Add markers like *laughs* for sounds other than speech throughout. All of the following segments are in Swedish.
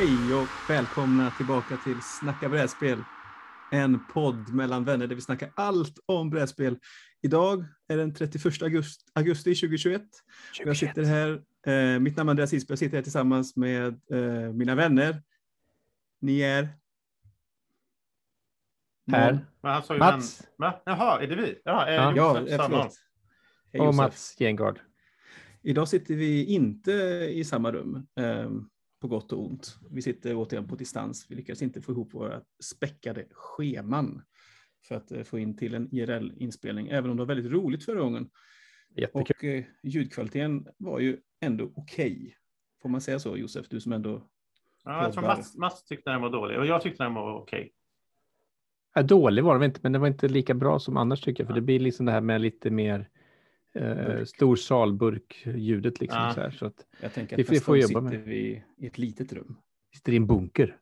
Hej och välkomna tillbaka till Snacka brädspel. En podd mellan vänner där vi snackar allt om brädspel. Idag är den 31 augusti, augusti 2021. 21. Jag sitter här, eh, mitt namn är Andreas Isberg, jag sitter här tillsammans med eh, mina vänner. Ni är? Ju Mats. Va? Jaha, är det vi? Jaha, är Ja. Josef eh, förlåt. Hej Och. Mats Gengard. Idag sitter vi inte i samma rum, eh, på gott och ont. Vi sitter återigen på distans. Vi lyckas inte få ihop våra späckade scheman för att eh, få in till en IRL-inspelning, även om det var väldigt roligt förra gången. Jättekul. Och eh, ljudkvaliteten var ju ändå okej. Får man säga så, Josef? Du som ändå... Ja, jag tror. Mats, Mats tyckte den var dålig och jag tyckte den var okej. Ja, dålig var den inte, men det var inte lika bra som annars tycker jag. För Ja. det blir liksom det här med lite mer eh, Burk. stor salburk-ljudet. Liksom, Ja. så här, så att Jag tänker Vi att får- nästa får jobba sitter vi i ett litet rum. vi sitter i en bunker.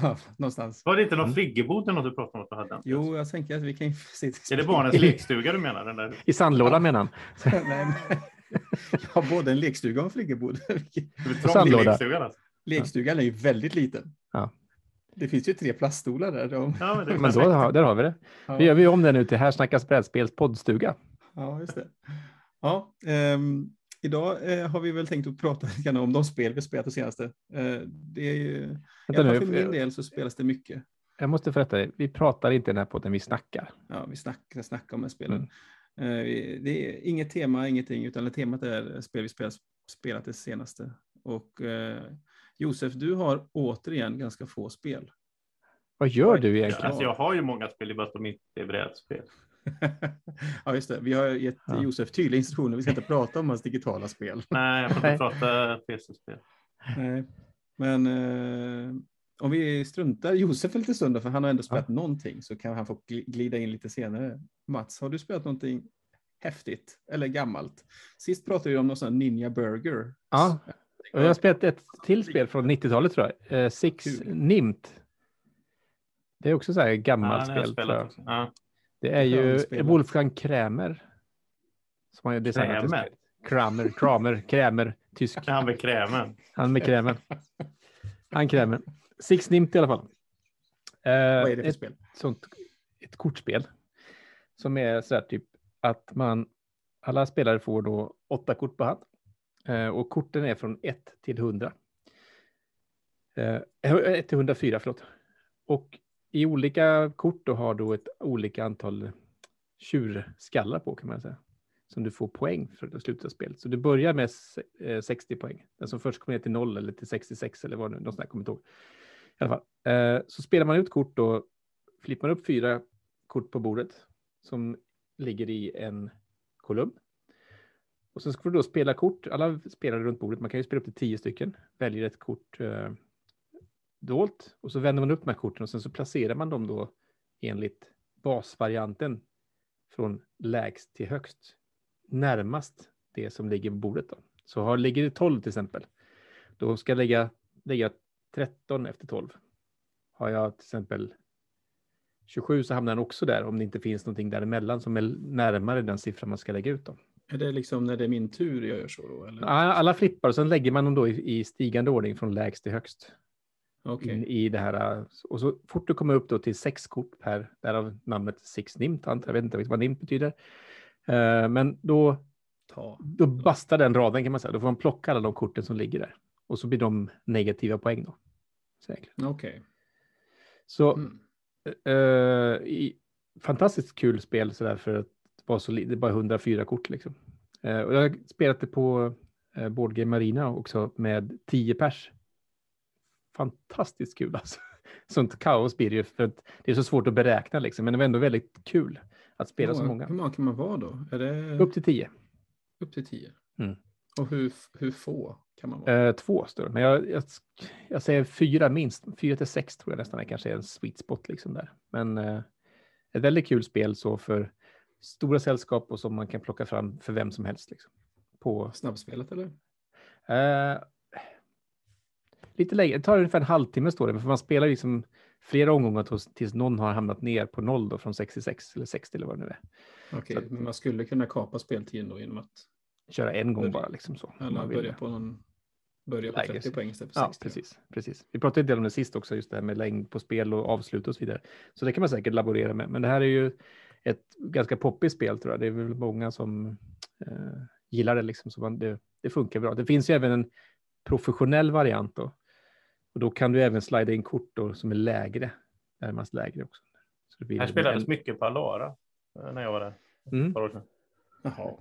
*laughs* Någonstans. Var det inte någon Mm. friggebod eller något du pratade om att du hade? Jo, jag tänker att vi kan *laughs* sitta... Är det barnens lekstuga du menar? Den där? *laughs* I sandlådan menar han. Nej, men... Jag har både en lekstuga och en friggebod. Sandlåda. trång lekstuga alltså. Lekstugan är ju väldigt liten. Ja. Det finns ju tre plaststolar där. De... Ja, men Men då, där har vi det. Ja. Vi gör vi om det nu till Här snackas brädspels poddstuga. Ja, just det. Ja, ehm, idag eh, har vi väl tänkt att prata lite grann om de spel vi spelat det senaste. Eh, det är ju, Vänta fall för min nu, del så spelas det mycket. jag måste förrätta dig. Vi pratar inte i den här podden, vi snackar. Ja, vi snackar, snackar om de här spelen. Mm. Eh, vi- det är inget tema, ingenting, utan temat är spel vi spelat, spelat det senaste. Och eh, Josef, du har återigen ganska få spel. Vad gör du egentligen? alltså, jag har ju många spel i bara att de inte är brädspel. *laughs* ja, just det. Vi har gett Ja. Josef tydliga instruktioner. Vi ska inte prata om hans digitala spel. *laughs* Nej, jag får inte prata PC-spel. Nej. Men eh, om vi struntar Josef en liten stund, för han har ändå spelat någonting, så kan han få gl- glida in lite senare. Mats, har du spelat någonting häftigt eller gammalt? Sist pratade vi om någon sån Ninja Burger. Ja, Och jag har spelat ett till spel från 90-talet tror jag. Eh, Six Kul. Nimt. Det är också så här Ja, gammalt jag spel. tror jag. Ja. Det är ju. Wolfgang Krämer. Som har designat det Krämer? Kramer, Kramer, Krämer, tysk. *laughs* Han med krämen. Han med krämen. Han krämer. Six Nimt i alla fall. Eh, Vad är det för ett, spel? sånt, ett kortspel. Som är så här typ att man, alla spelare får då åtta kort på hand. Eh, och korten är från 1 till 100. Eh, 1 till 104, förlåt. Och i olika kort då har du ett olika antal tjurskallar på kan man säga. Som du får poäng för att sluta spelet. Så du börjar med 60 eh, poäng. Den som först kommer ner till 0 eller till 66 eller vad nu, något sånt där kommer inte ihåg. I alla fall. Eh, så spelar man ut kort då, flippar man upp fyra kort på bordet som ligger i en kolumn. Och sen ska du då spela kort, alla spelar runt bordet, man kan ju spela upp till tio stycken, väljer ett kort eh, dolt och så vänder man upp de här korten och sen så placerar man dem då enligt basvarianten från lägst till högst närmast det som ligger på bordet. Då. Så har, ligger det 12 till exempel, då ska jag lägga, lägga 13 efter 12. Har jag till exempel 27 så hamnar den också där om det inte finns någonting däremellan som är närmare den siffran man ska lägga ut. Då. Är det liksom när det är min tur jag gör så då? Eller? Alla flippar och sen lägger man dem då i, i stigande ordning från lägst till högst. Okej. In i det här. Och så fort du kommer upp då till sex kort per, därav namnet Six Nimt, antar jag. vet inte vad Nimt betyder. Eh, men då, Ta. då bastar den raden kan man säga. Då får man plocka alla de korten som ligger där. Och så blir de negativa poäng då. Så. Okej. Så Mm. i, fantastiskt kul spel så där för att vara så li- det är bara 104 kort liksom. Eh, och jag har spelat det på eh, Board Game Marina också med 10 pers. Fantastiskt kul alltså. Sånt kaos blir det ju för att det är så svårt att beräkna liksom, men det var ändå väldigt kul att spela så Hur många. Hur många kan man vara då? Är det Upp till 10. upp till tio? Mm. Och hur, hur få kan man vara? Eh, två står men jag, jag, jag säger fyra minst. Fyra till sex tror jag nästan är kanske en sweet spot liksom där. Men eh, ett väldigt kul spel så för stora sällskap och som man kan plocka fram för vem som helst. Liksom. På, Snabbspelet eller? eh, lite längre, det tar ungefär en halvtimme står det, för man spelar liksom flera omgångar tills, någon har hamnat ner på noll då, från 66 eller 60 eller vad det nu är. Okej, att- men man skulle kunna kapa speltiden då genom att Köra en gång Börja- bara liksom så. eller börja på någon börja på Läge 30 sig. poäng istället för Ja, 60. precis, precis. Vi pratade en del om det sist också, just det här med längd på spel och avslut och så vidare. Så det kan man säkert laborera med. Men det här är ju ett ganska poppigt spel tror jag. Det är väl många som eh, gillar det liksom. Så man, det, det funkar bra. Det finns ju även en professionell variant då. Och då kan du även slida in kort då som är lägre, närmast lägre också. Så det blir Här spelades en- mycket på Alara eh, när jag var där. Mm. Jaha.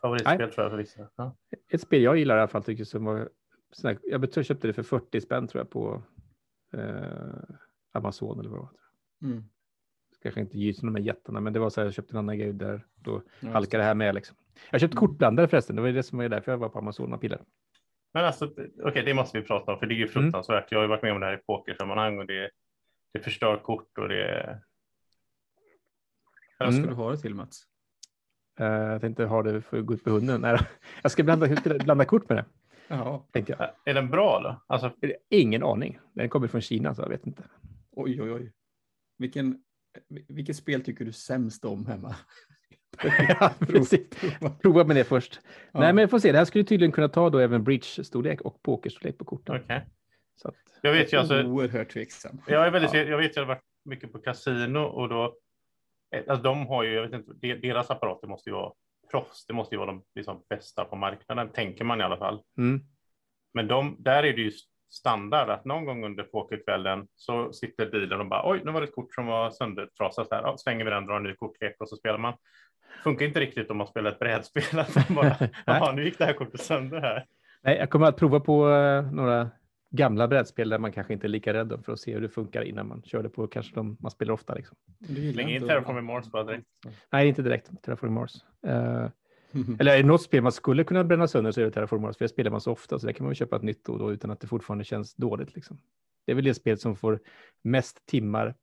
Favoritspel Nej. tror jag för vissa. Ja. Ett spel jag gillar i alla fall tycker jag som var, här- jag köpte det för 40 spänn tror jag på eh, Amazon eller vad det var. Mm. Kanske inte just de här jättarna, men det var så här, jag köpte en annan grej där, då halkade det här med liksom. Jag köpte kortblandare förresten, det var det som var därför jag var på Amazon och pillade. Men alltså, okej, det måste vi prata om, för det är ju fruktansvärt. Jag har ju varit med om det här i pokersammanhang och det, det förstör kort och det... Vad ska Mm. du ha det till Mats? Eh, jag tänkte ha det för att gå ut med hunden. Nej, jag ska blanda, blanda kort med det, Jaha. tänkte jag. Är den bra då? Alltså, Ingen aning. Den kommer från Kina, så jag vet inte. Oj, oj, oj. Vilken, vilket spel tycker du sämst om hemma? *laughs* ja, *laughs* precis. Prova med det först. Ja. Nej, men jag får se. Det här skulle tydligen kunna ta då även bridge-storlek och pokerstorlek på korten. okej. Så att, Jag vet ju alltså, Oerhört tveksam. jag är väldigt, Ja. jag vet jag har varit mycket på kasino och då, eh, alltså de har ju, jag vet inte, de- deras apparater måste ju vara proffs. Det måste ju vara de liksom bästa på marknaden, tänker man i alla fall. mm, Men de, där är det ju standard att någon gång under pokerkvällen så sitter bilen och bara oj, nu var det ett kort som var söndertrasat här. Ja, slänger vi den, drar en ny kortlek och så spelar man. Funkar inte riktigt om man spelar ett brädspel. *laughs* Att man bara, jaha, nu gick det här kortet sönder här. Nej, jag kommer att prova på eh, några gamla brädspel där man kanske inte är lika rädd för att se hur det funkar innan man kör det på kanske de man spelar ofta. Liksom. Släng in inte- Terraforming Mars bara direkt. Nej, inte direkt. Terraforming Mars. Eh, *laughs* eller är det något spel man skulle kunna bränna sönder så är det Terraforming Mars, för det spelar man så ofta, så där kan man väl köpa ett nytt då, och då utan att det fortfarande känns dåligt. Liksom. Det är väl det spel som får mest timmar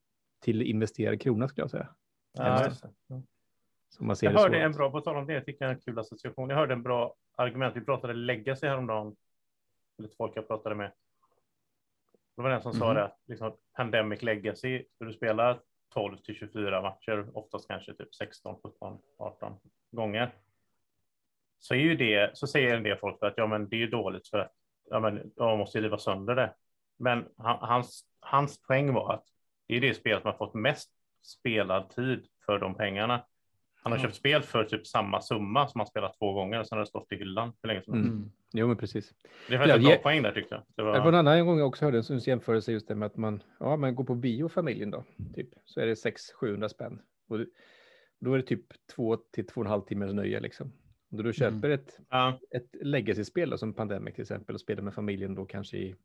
till investerad krona skulle jag säga. Ja, Jag hörde en bra, på tal om det, jag är en kul association. Jag hörde en bra argument. Vi pratade lägga sig häromdagen. Lite folk jag pratade med. Det var den som sa Mhm. det att liksom, Pandemic Legacy, ska du spela 12 till 24 matcher, oftast kanske typ 16, 17, 18 gånger. Så är ju det, så säger en del folk att ja, men det är dåligt för att ja, men man måste riva sönder det. Men han, hans, hans poäng var att det är det spel som har fått mest spelad tid för de pengarna. Han har Ja. köpt spel för typ samma summa som han spelat två gånger och sen har det stått i hyllan hur länge som helst. Mm. Mm. Jo, men precis. Det faktiskt Ja, en bra ge- poäng där tyckte jag. Det var en var, annan gång jag också hörde en sån jämförelse just det med att man, ja, man går på bio familjen då, typ, så är det 600-700 spänn. Och då är det typ två till två och en halv timmes nöje liksom. Och då du köper ett, ja, ett legacy-spel då, som Pandemic till exempel och spelar med familjen då kanske i,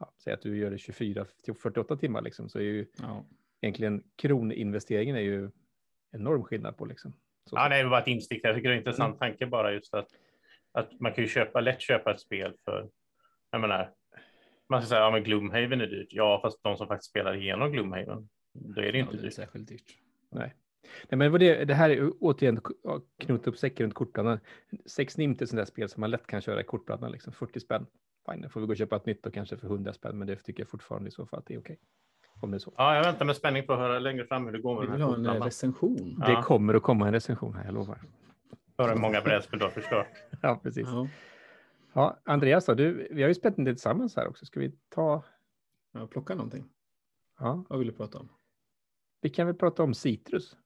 ja, säg att du gör det 24 till 48 timmar liksom, så är ju Ja. egentligen kroninvesteringen är ju enorm skillnad på liksom. Så, ja, det bara ett instick. Jag tycker det är en intressant tanke bara just att, att man kan ju köpa, lätt köpa ett spel för, jag menar, man ska säga ja, men Gloomhaven är dyrt. Ja, fast de som faktiskt spelar igenom Gloomhaven, då är det Ja, inte det är dyrt. särskilt dyrt. Nej. Nej, men vad det, det här är ju återigen knut upp säcken runt kortblandaren. Sex Nimt är där spel som man lätt kan köra i kortblandaren, liksom 40 spänn. Fine, då får vi gå och köpa ett nytt då kanske för 100 spänn, men det tycker jag fortfarande i så fall att det är okej. Om det är så. Ja, jag väntar med spänning på att höra längre fram hur det går med Vi vill här ha en eh, recension. Ja. Det kommer att komma en recension här, jag lovar. Höra hur många brädspel du har förstört. *laughs* Ja, precis. Ja. Ja, Andreas, då, du, vi har ju spelat en del tillsammans här också. Ska vi ta, Ja, plocka någonting. ja, Vad vill du prata om? vi kan väl prata om citrus.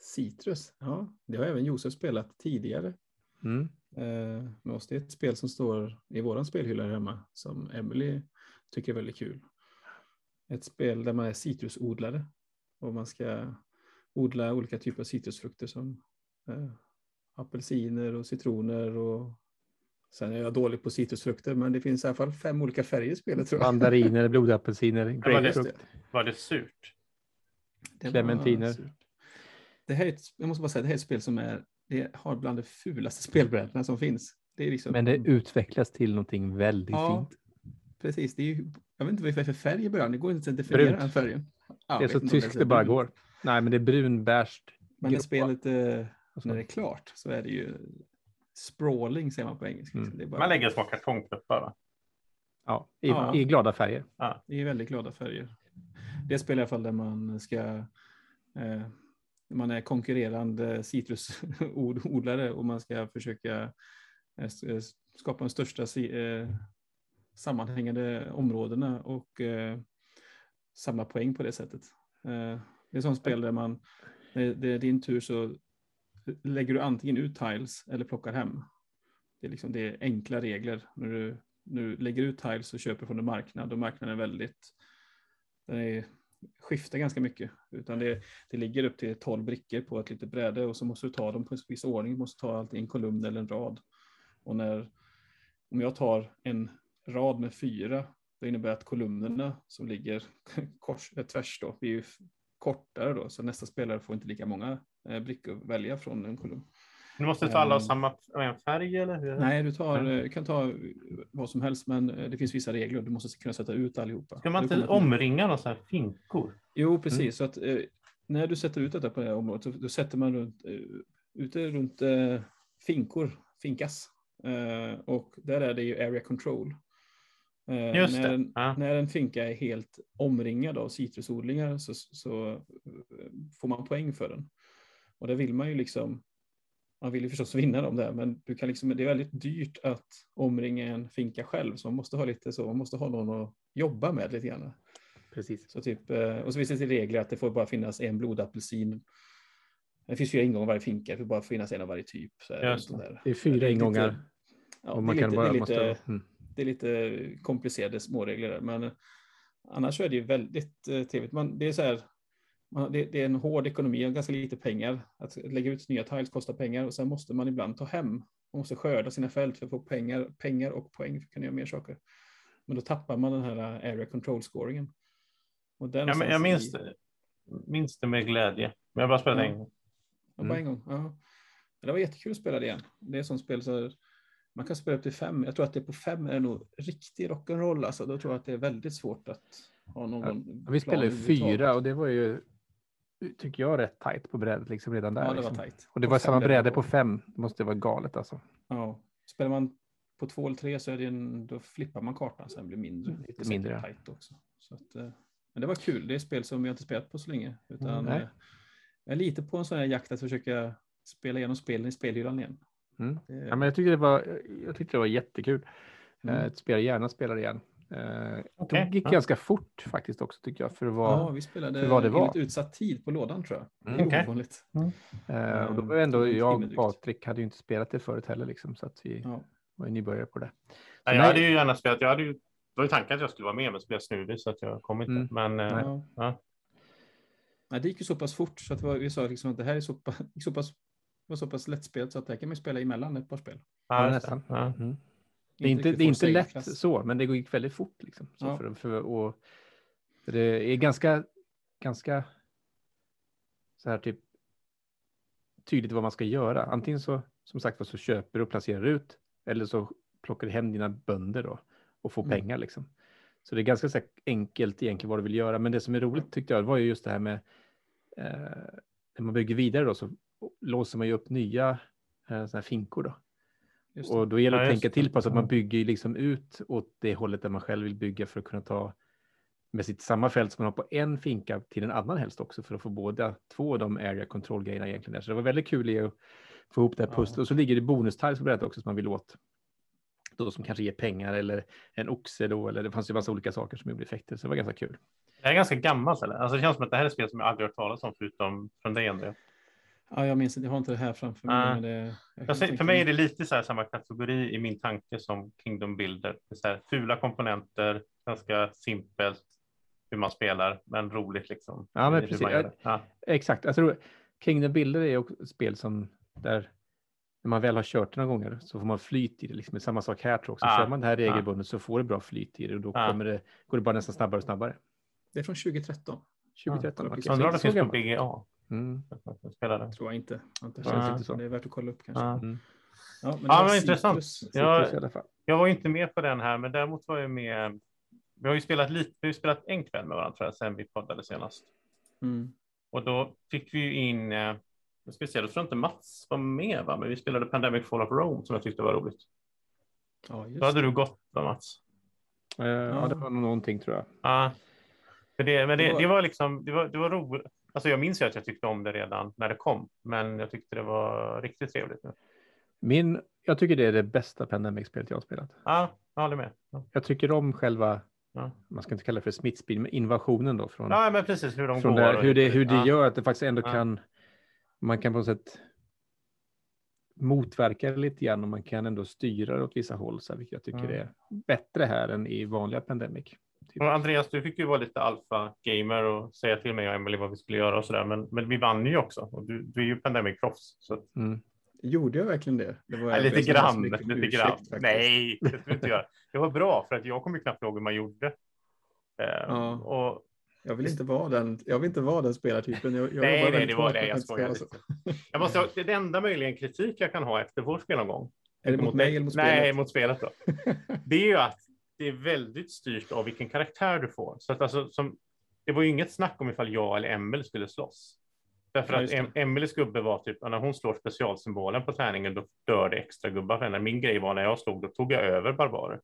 Citrus. Ja, det har även Josef spelat tidigare. Mm. Eh, med oss. Det är ett spel som står i våran spelhylla hemma som Emily tycker är väldigt kul. Ett spel där man är citrusodlare och man ska odla olika typer av citrusfrukter som eh, apelsiner och citroner och sen är jag dålig på citrusfrukter men det finns i alla fall fem olika färger i spelet tror jag. Mandariner, blodapelsiner, grapefrukt. Var det surt? Det Clementiner. surt. Det här är ett, jag måste bara säga, det här är ett spel som är, det har bland de fulaste spelbrädorna som finns. Det är liksom, Men det utvecklas till någonting väldigt Ja, fint. Precis, det är ju, jag vet inte vad det är för färg i början, det går inte att definiera Brunt. den färgen. Ja, Det är så tyskt det bara går. Nej, men det är brun, bärst. Men när spelet, eh, när det är klart, så är det ju sprawling säger man på engelska. Mm. Det, är bara, Man lägger små kartongklumpar va? Ja, i, Ja. i glada färger. det är väldigt glada färger. Det är ett spel i alla fall där man ska, eh, man är konkurrerande citrusodlare och man ska försöka eh, skapa de största eh, sammanhängande områdena och eh, samla poäng på det sättet. Eh, det är sånt spel där man, när det är din tur så lägger du antingen ut tiles eller plockar hem. Det är, liksom, det är enkla regler. När du, när du lägger ut tiles och köper från en marknad och marknaden är väldigt, den är, skiftar ganska mycket. Utan det, det ligger upp till 12 brickor på ett litet bräde och så måste du ta dem på en viss ordning. Du måste ta allt i en kolumn eller en rad. Och när, om jag tar en rad med fyra, det innebär att kolumnerna som ligger *laughs* kors, eh, tvärs då, blir ju kortare då, så nästa spelare får inte lika många eh, brickor att välja från en kolumn. Du måste ta alla av samma en färg eller? Hur? Nej, du tar, mm. kan ta vad som helst, men det finns vissa regler. Du måste kunna sätta ut allihopa. Ska man inte omringa några här finkor? Jo, precis. Mm. Så att eh, när du sätter ut detta på det här området, så, då sätter man runt, eh, ute runt eh, finkor, finkas. Eh, och där är det ju area control. Eh, Just när, en, ja. när en finka är helt omringad av citrusodlingar så, så, eh, får man poäng för den. Och det vill man ju liksom, man vill ju förstås vinna dem där, men du kan liksom, det är väldigt dyrt att omringa en finka själv, så man måste ha lite så, man måste ha någon att jobba med lite grann. Precis. Så typ, eh, och så finns det regler att det får bara finnas en blodapelsin. Det finns fyra ingångar varje finka, det får bara finnas en av varje typ. Så det, det, är fyra ingångar. Ja, det, är lite, det, är lite, mm det är lite komplicerade småregler där, men annars är det ju väldigt eh, trevligt. Man, det är så här, man, det, det, är en hård ekonomi och ganska lite pengar. Att lägga ut nya tiles kostar pengar och sen måste man ibland ta hem. Man måste skörda sina fält för att få pengar, pengar och poäng för att kunna göra mer saker. Men då tappar man den här area control scoringen. Och den ja, men jag minns, det, minns det med glädje. Men jag bara spelade ja. en gång. Ja, bara en gång. Ja. Det var jättekul att spela det igen. Det är sånt spel så man kan spela upp till fem. Jag tror att det på fem är nog riktig rock'n'roll. Alltså, då tror jag att det är väldigt svårt att ha någon. Ja, vi spelade fyra och det var ju, tycker jag, rätt tajt på brädet liksom redan där. Ja, det liksom. var tajt. Och det var samma bräde på fem. Det måste vara galet alltså. Ja, spelar man på två eller tre så är det en, då flippar man kartan så den blir mindre. Mm, lite mindre. Tajt också. Så att, eh, men det var kul. Det är spel som jag inte spelat på så länge. Utan mm, jag är lite på en sån här jakt att försöka spela igenom spelen i spelhyllan igen. Mm. Ja, men jag, tyckte det var, jag tyckte det var jättekul. Mm. Eh, spelar gärna spelar igen. Eh, okay. Det gick ja. ganska fort faktiskt också tycker jag för vara. Ja, vi spelade vad det var. utsatt tid på lådan tror jag. Mm. Okay. Mm. Eh, och då var ändå jag och Patrik hade ju inte spelat det förut heller liksom så att vi ja. var ju nybörjare på det. Ja, jag hade ju gärna spelat. Jag hade ju. Det var ju tanken att jag skulle vara med, men så blev jag snuvig så att jag kom inte. Mm. Men eh, ja. Nej, det gick ju så pass fort så att vi sa liksom att det här är så pass, så pass var så pass lättspelat så att det kan man spela emellan ett par spel. Ja, nästan. Ja. Mm. Det är inte, det är inte lätt klass. så, men det gick väldigt fort. Liksom, så ja. för, för, och, för det är ganska, ganska så här typ tydligt vad man ska göra. Antingen så, som sagt så köper du och placerar ut, eller så plockar du hem dina bönder då och får mm. pengar liksom. Så det är ganska så enkelt egentligen vad du vill göra. Men det som är roligt tyckte jag var ju just det här med eh, när man bygger vidare då så låser man ju upp nya eh, såna finkor då. Och då gäller det att tänka till på så att man bygger liksom ut åt det hållet där man själv vill bygga för att kunna ta med sitt samma fält som man har på en finka till en annan helst också för att få båda två av de area control grejerna egentligen där. Så det var väldigt kul att få ihop det här pusslet. Ja. Och så ligger det bonustiles på det också som man vill åt. Då som kanske ger pengar eller en oxe då, eller det fanns ju massa olika saker som gjorde effekter, så det var ganska kul. Det är ganska gammalt, eller? Alltså det känns som att det här är spel som jag aldrig hört talas om förutom från dig, André. Ja, jag minns inte, jag har inte det här framför mig. Ah. Men det, säger, för mig är det lite så här samma kategori i min tanke som Kingdom Builder. Det så här, fula komponenter, ganska simpelt hur man spelar, men roligt liksom. Ja, men precis. Ja. Exakt. Jag tror Kingdom Builder är också ett spel som där när man väl har kört det några gånger så får man flyt i det. Liksom. Samma sak här tror jag också. Ah. Kör man det här regelbundet ah. så får du bra flyt i det och då ah. kommer det, går det bara nästan snabbare och snabbare. Det är från 2013. 2013. Ah. Undrar om det finns på BGA. Mm. Spelade. Tror jag inte. inte ja. så. Det är värt att kolla upp kanske. Ja, mm. ja men, ja, men intressant. Citrus, jag, jag var inte med på den här, men däremot var jag med. Vi har ju spelat lite, vi har spelat en kväll med varandra tror jag, sen vi poddade senast. Mm. Och då fick vi ju in, eh, jag ska se, då tror jag inte Mats var med, va? men vi spelade Pandemic Fall of Rome som jag tyckte var roligt. Ja, just då hade du gått, va, Mats? Uh, ja, det var någonting tror jag. Ja, för det, men det, det var liksom, det var, det var roligt. Alltså jag minns ju att jag tyckte om det redan när det kom, men jag tyckte det var riktigt trevligt. Nu. Min, jag tycker det är det bästa Pandemic-spelet jag har spelat. Ja, jag håller med. Ja. Jag tycker om själva, Ja. man ska inte kalla det för smittspel, men invasionen då från, Ja, men precis hur de går. och hur det, hur det ja. gör att det faktiskt ändå kan, man kan på något sätt motverka det lite grann och man kan ändå styra det åt vissa håll, så här, vilket jag tycker Mm. är bättre här än i vanliga Pandemic. Typ. Andreas, du fick ju vara lite alfa-gamer och säga till mig och Emily vad vi skulle göra och sådär, men, men vi vann ju också. Och du, du är ju Pandemic-proffs. Så Mm. Gjorde jag verkligen det? det var ja, lite grann. Lite ursäkt, grann. faktiskt. Nej, det skulle du inte göra. Det var bra, för att jag kommer knappt ihåg hur man gjorde. Eh, Ja. och, Jag vill inte vara den, jag vill inte vara den spelartypen. Jag, jag nej, nej, det var det. Jag skojar lite. Jag måste, ha- det enda möjligen kritik jag kan ha efter vår spelomgång. Är det mot mig eller mot spelet? Nej, mot spelet då. *laughs* Det är ju att det är väldigt styrt av vilken karaktär du får. Så att alltså, som, det var ju inget snack om ifall jag eller Emil skulle slåss. Därför Ja, att em Emelies gubbe var typ, när hon slår specialsymbolen på tärningen, då dör det extra gubbar för henne. Min grej var när jag slog, då tog jag över barbarer.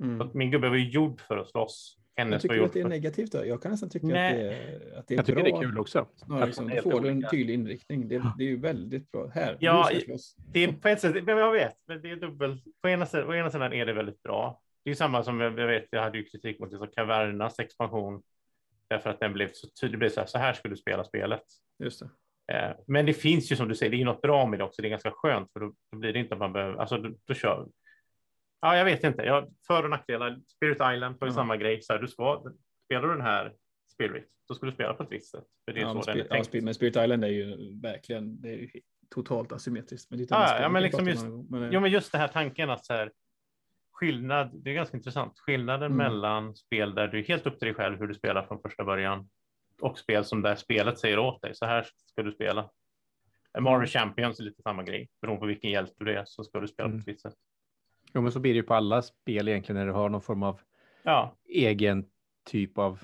Mm. att min gubbe var ju gjord för att slåss. Jag Hennes var tycker gjord att det är för... negativt. Då. Jag kan nästan tycka att Nej. det, är, att det är Jag tycker bra. det är kul också. Snarare Att liksom, då får du en tydlig inriktning. Det, det är ju väldigt bra. Här, Ja, du. Det är på ett sätt, men jag vet, men det är dubbelt. På ena, sidan, på ena sidan är det väldigt bra. Det är samma som jag vet, jag hade ju kritik mot liksom Cavernas expansion. Därför att den blev så tydlig, blev så här, så här ska du spela spelet. Just det. Eh, Men det finns ju som du säger, det är något bra med det också. Det är ganska skönt för då, då blir det inte att man behöver, alltså då, då kör. Ja, jag vet inte. Jag, för och nackdelar. Spirit Island har ju Ja. samma grej. Så här, du ska, spelar du den här Spirit, då ska du spela på ett visst sätt. För det är Ja, men, så den är Spirit, ja, tänkt. Men Spirit Island är ju verkligen det är ju totalt asymmetriskt. Men det är ett Ja, ja, men liksom gång, men, Jo, men just det här tanken att så här, skillnad, det är ganska intressant. Skillnaden Mm. mellan spel där du är helt upp till dig själv hur du spelar från första början och spel som där spelet säger åt dig. Så här ska du spela. Marvel Champions är lite samma grej. Beroende på vilken hjälte du är så ska du spela på Mm. ett visst sätt. Jo, men så blir det ju på alla spel egentligen när du har någon form av Ja, egen typ av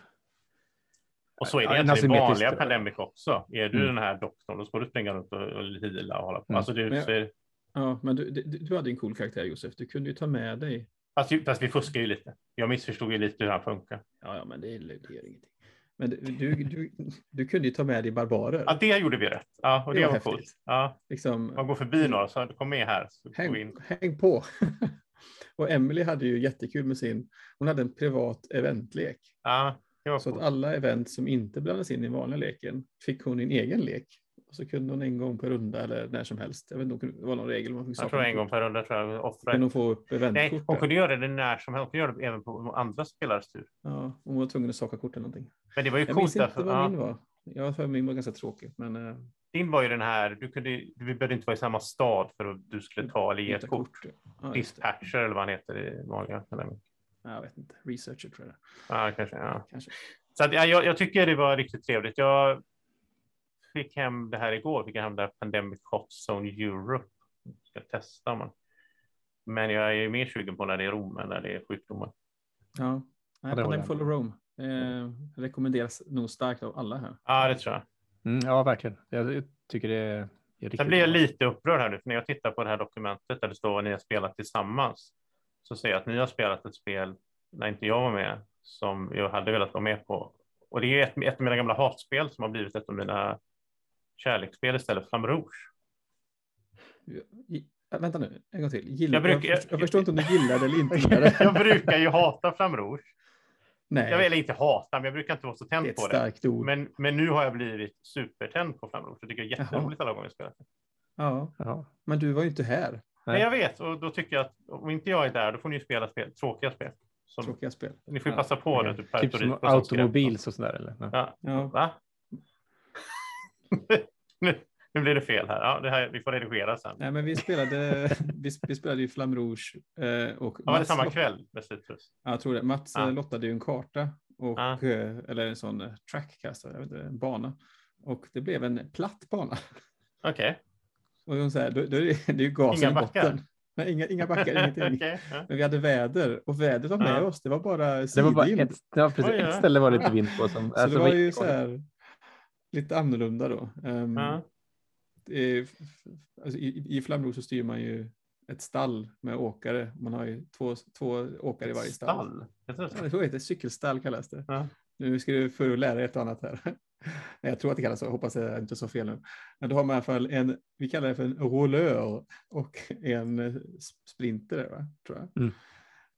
och så är det Ja, i vanliga Pandemic också. Är du Mm. den här doktorn, då ska du springa runt och, och heala och hålla på. Mm. Alltså, du, Men- så är, ja, men du, du, du hade en cool karaktär Josef. Du kunde ju ta med dig. fast, fast vi fuskar ju lite. Jag missförstod ju lite hur han funkar. Ja, ja men det är, det gör ingenting. Men du, du, du, kunde ju ta med dig barbarer. Ja, det gjorde vi rätt. Ja, och det, Det var var coolt. Ja, Liksom, man går förbi några så kom med här. Häng, in. häng på. *laughs* och Emily hade ju jättekul med sin, hon hade en privat eventlek. Ja, Så att coolt. alla event som inte blandas in i vanliga leken fick hon en egen lek. Och så kunde hon en gång per runda eller när som helst. Jag vet inte det var någon regel. Man fick Jag tror en kort. gång per runda tror jag offra. Kunde hon få upp Nej, hon kunde göra det när som helst. Hon kunde göra det även på andra spelares tur. Ja, hon var tvungen att saka kort eller någonting. Men det var ju Jag coolt minns inte därför. vad Ja, min var. Jag för min var ganska tråkig. Men äh, din var ju den här, du kunde, du behövde inte vara i samma stad för att du skulle ta eller ge ett byta kort. Ja. Dispatcher eller vad han heter i vanliga. Jag vet inte. Researcher tror jag. ja, kanske. Ja. Kanske. Så att, ja, jag, jag tycker det var riktigt trevligt. Jag fick hem det här igår, fick jag hem det här Pandemic Hot Zone Europe. Jag ska testa man. Men jag är ju mer sugen på när det är Rom än när det är sjukdomar. Ja. Ja, Pandemic jag Follow Rome. Eh, rekommenderas nog starkt av alla här. Ja, det tror jag. Mm, ja, verkligen. Jag, tycker det är, Sen blir jag lite upprörd här nu, för när jag tittar på det här dokumentet där det står vad ni har spelat tillsammans, så ser jag att ni har spelat ett spel när inte jag var med, som jag hade velat vara med på. Och det är ett, ett av mina gamla hatspel som har blivit ett av mina kärleksspel istället, Flamme Rouge. I, äh, vänta nu, en gång till. Gilla, Jag jag, brukar- förstår, jag förstår inte om du gillade eller inte gillade. *laughs* jag brukar ju hata Flamme Rouge. Nej, Jag vill inte hata, men jag brukar inte vara så det tänd ett på det. ord. Men, men nu har jag blivit supertänd på Flamme Rouge. Jag tycker det är jätteroligt alla gånger jag spelar. Ja, Ja. men du var ju inte här. Nej. Jag vet, och då tycker jag att om inte jag är där, då får ni ju spela spel, tråkiga spel. Som, Tråkiga spel. Ni får ju Ja, passa på okej. det. Typ, Typ som automobils och sådär eller? Ja. Ja, Ja, va? *laughs* nu, nu blir det fel här. Ja, det här. Vi får redigera sen. nej, men vi spelade, *laughs* vi, vi spelade ju Flamme Rouge. Eh, och Ja, var det Mats samma kväll Citrus? Ja, jag tror det. Mats Ja. eh, lottade ju en karta, och, Ja. eh, eller en sån eh, trackcaster, jag vet inte, en bana. Och det blev en platt bana. Okej. Och hon säger, då, då är det, *laughs* det är ju gasen Inga i backar? botten. Nej, inga, inga backar, ingenting. Okej, ja. Men vi hade väder och vädret var med Ja. oss. Det var bara Det var bara sidvind. ett, det var precis, ett ställe var det lite vind på. Som, Så alltså, det var ju så här lite annorlunda då. Ehm, Ja. är- alltså, i, I Flamro så styr man ju ett stall med åkare. Man har ju två, två åkare i varje stall. Stall? Heter det Ja, det. Cykelstall kallas det. Ja. Nu ska du få lära dig ett och annat här. *laughs* Jag tror att det kallas så, hoppas jag inte så fel nu. Men då har man i alla fall en, vi kallar det för en rollör och en eh, sprinter, va? tror jag. Mm.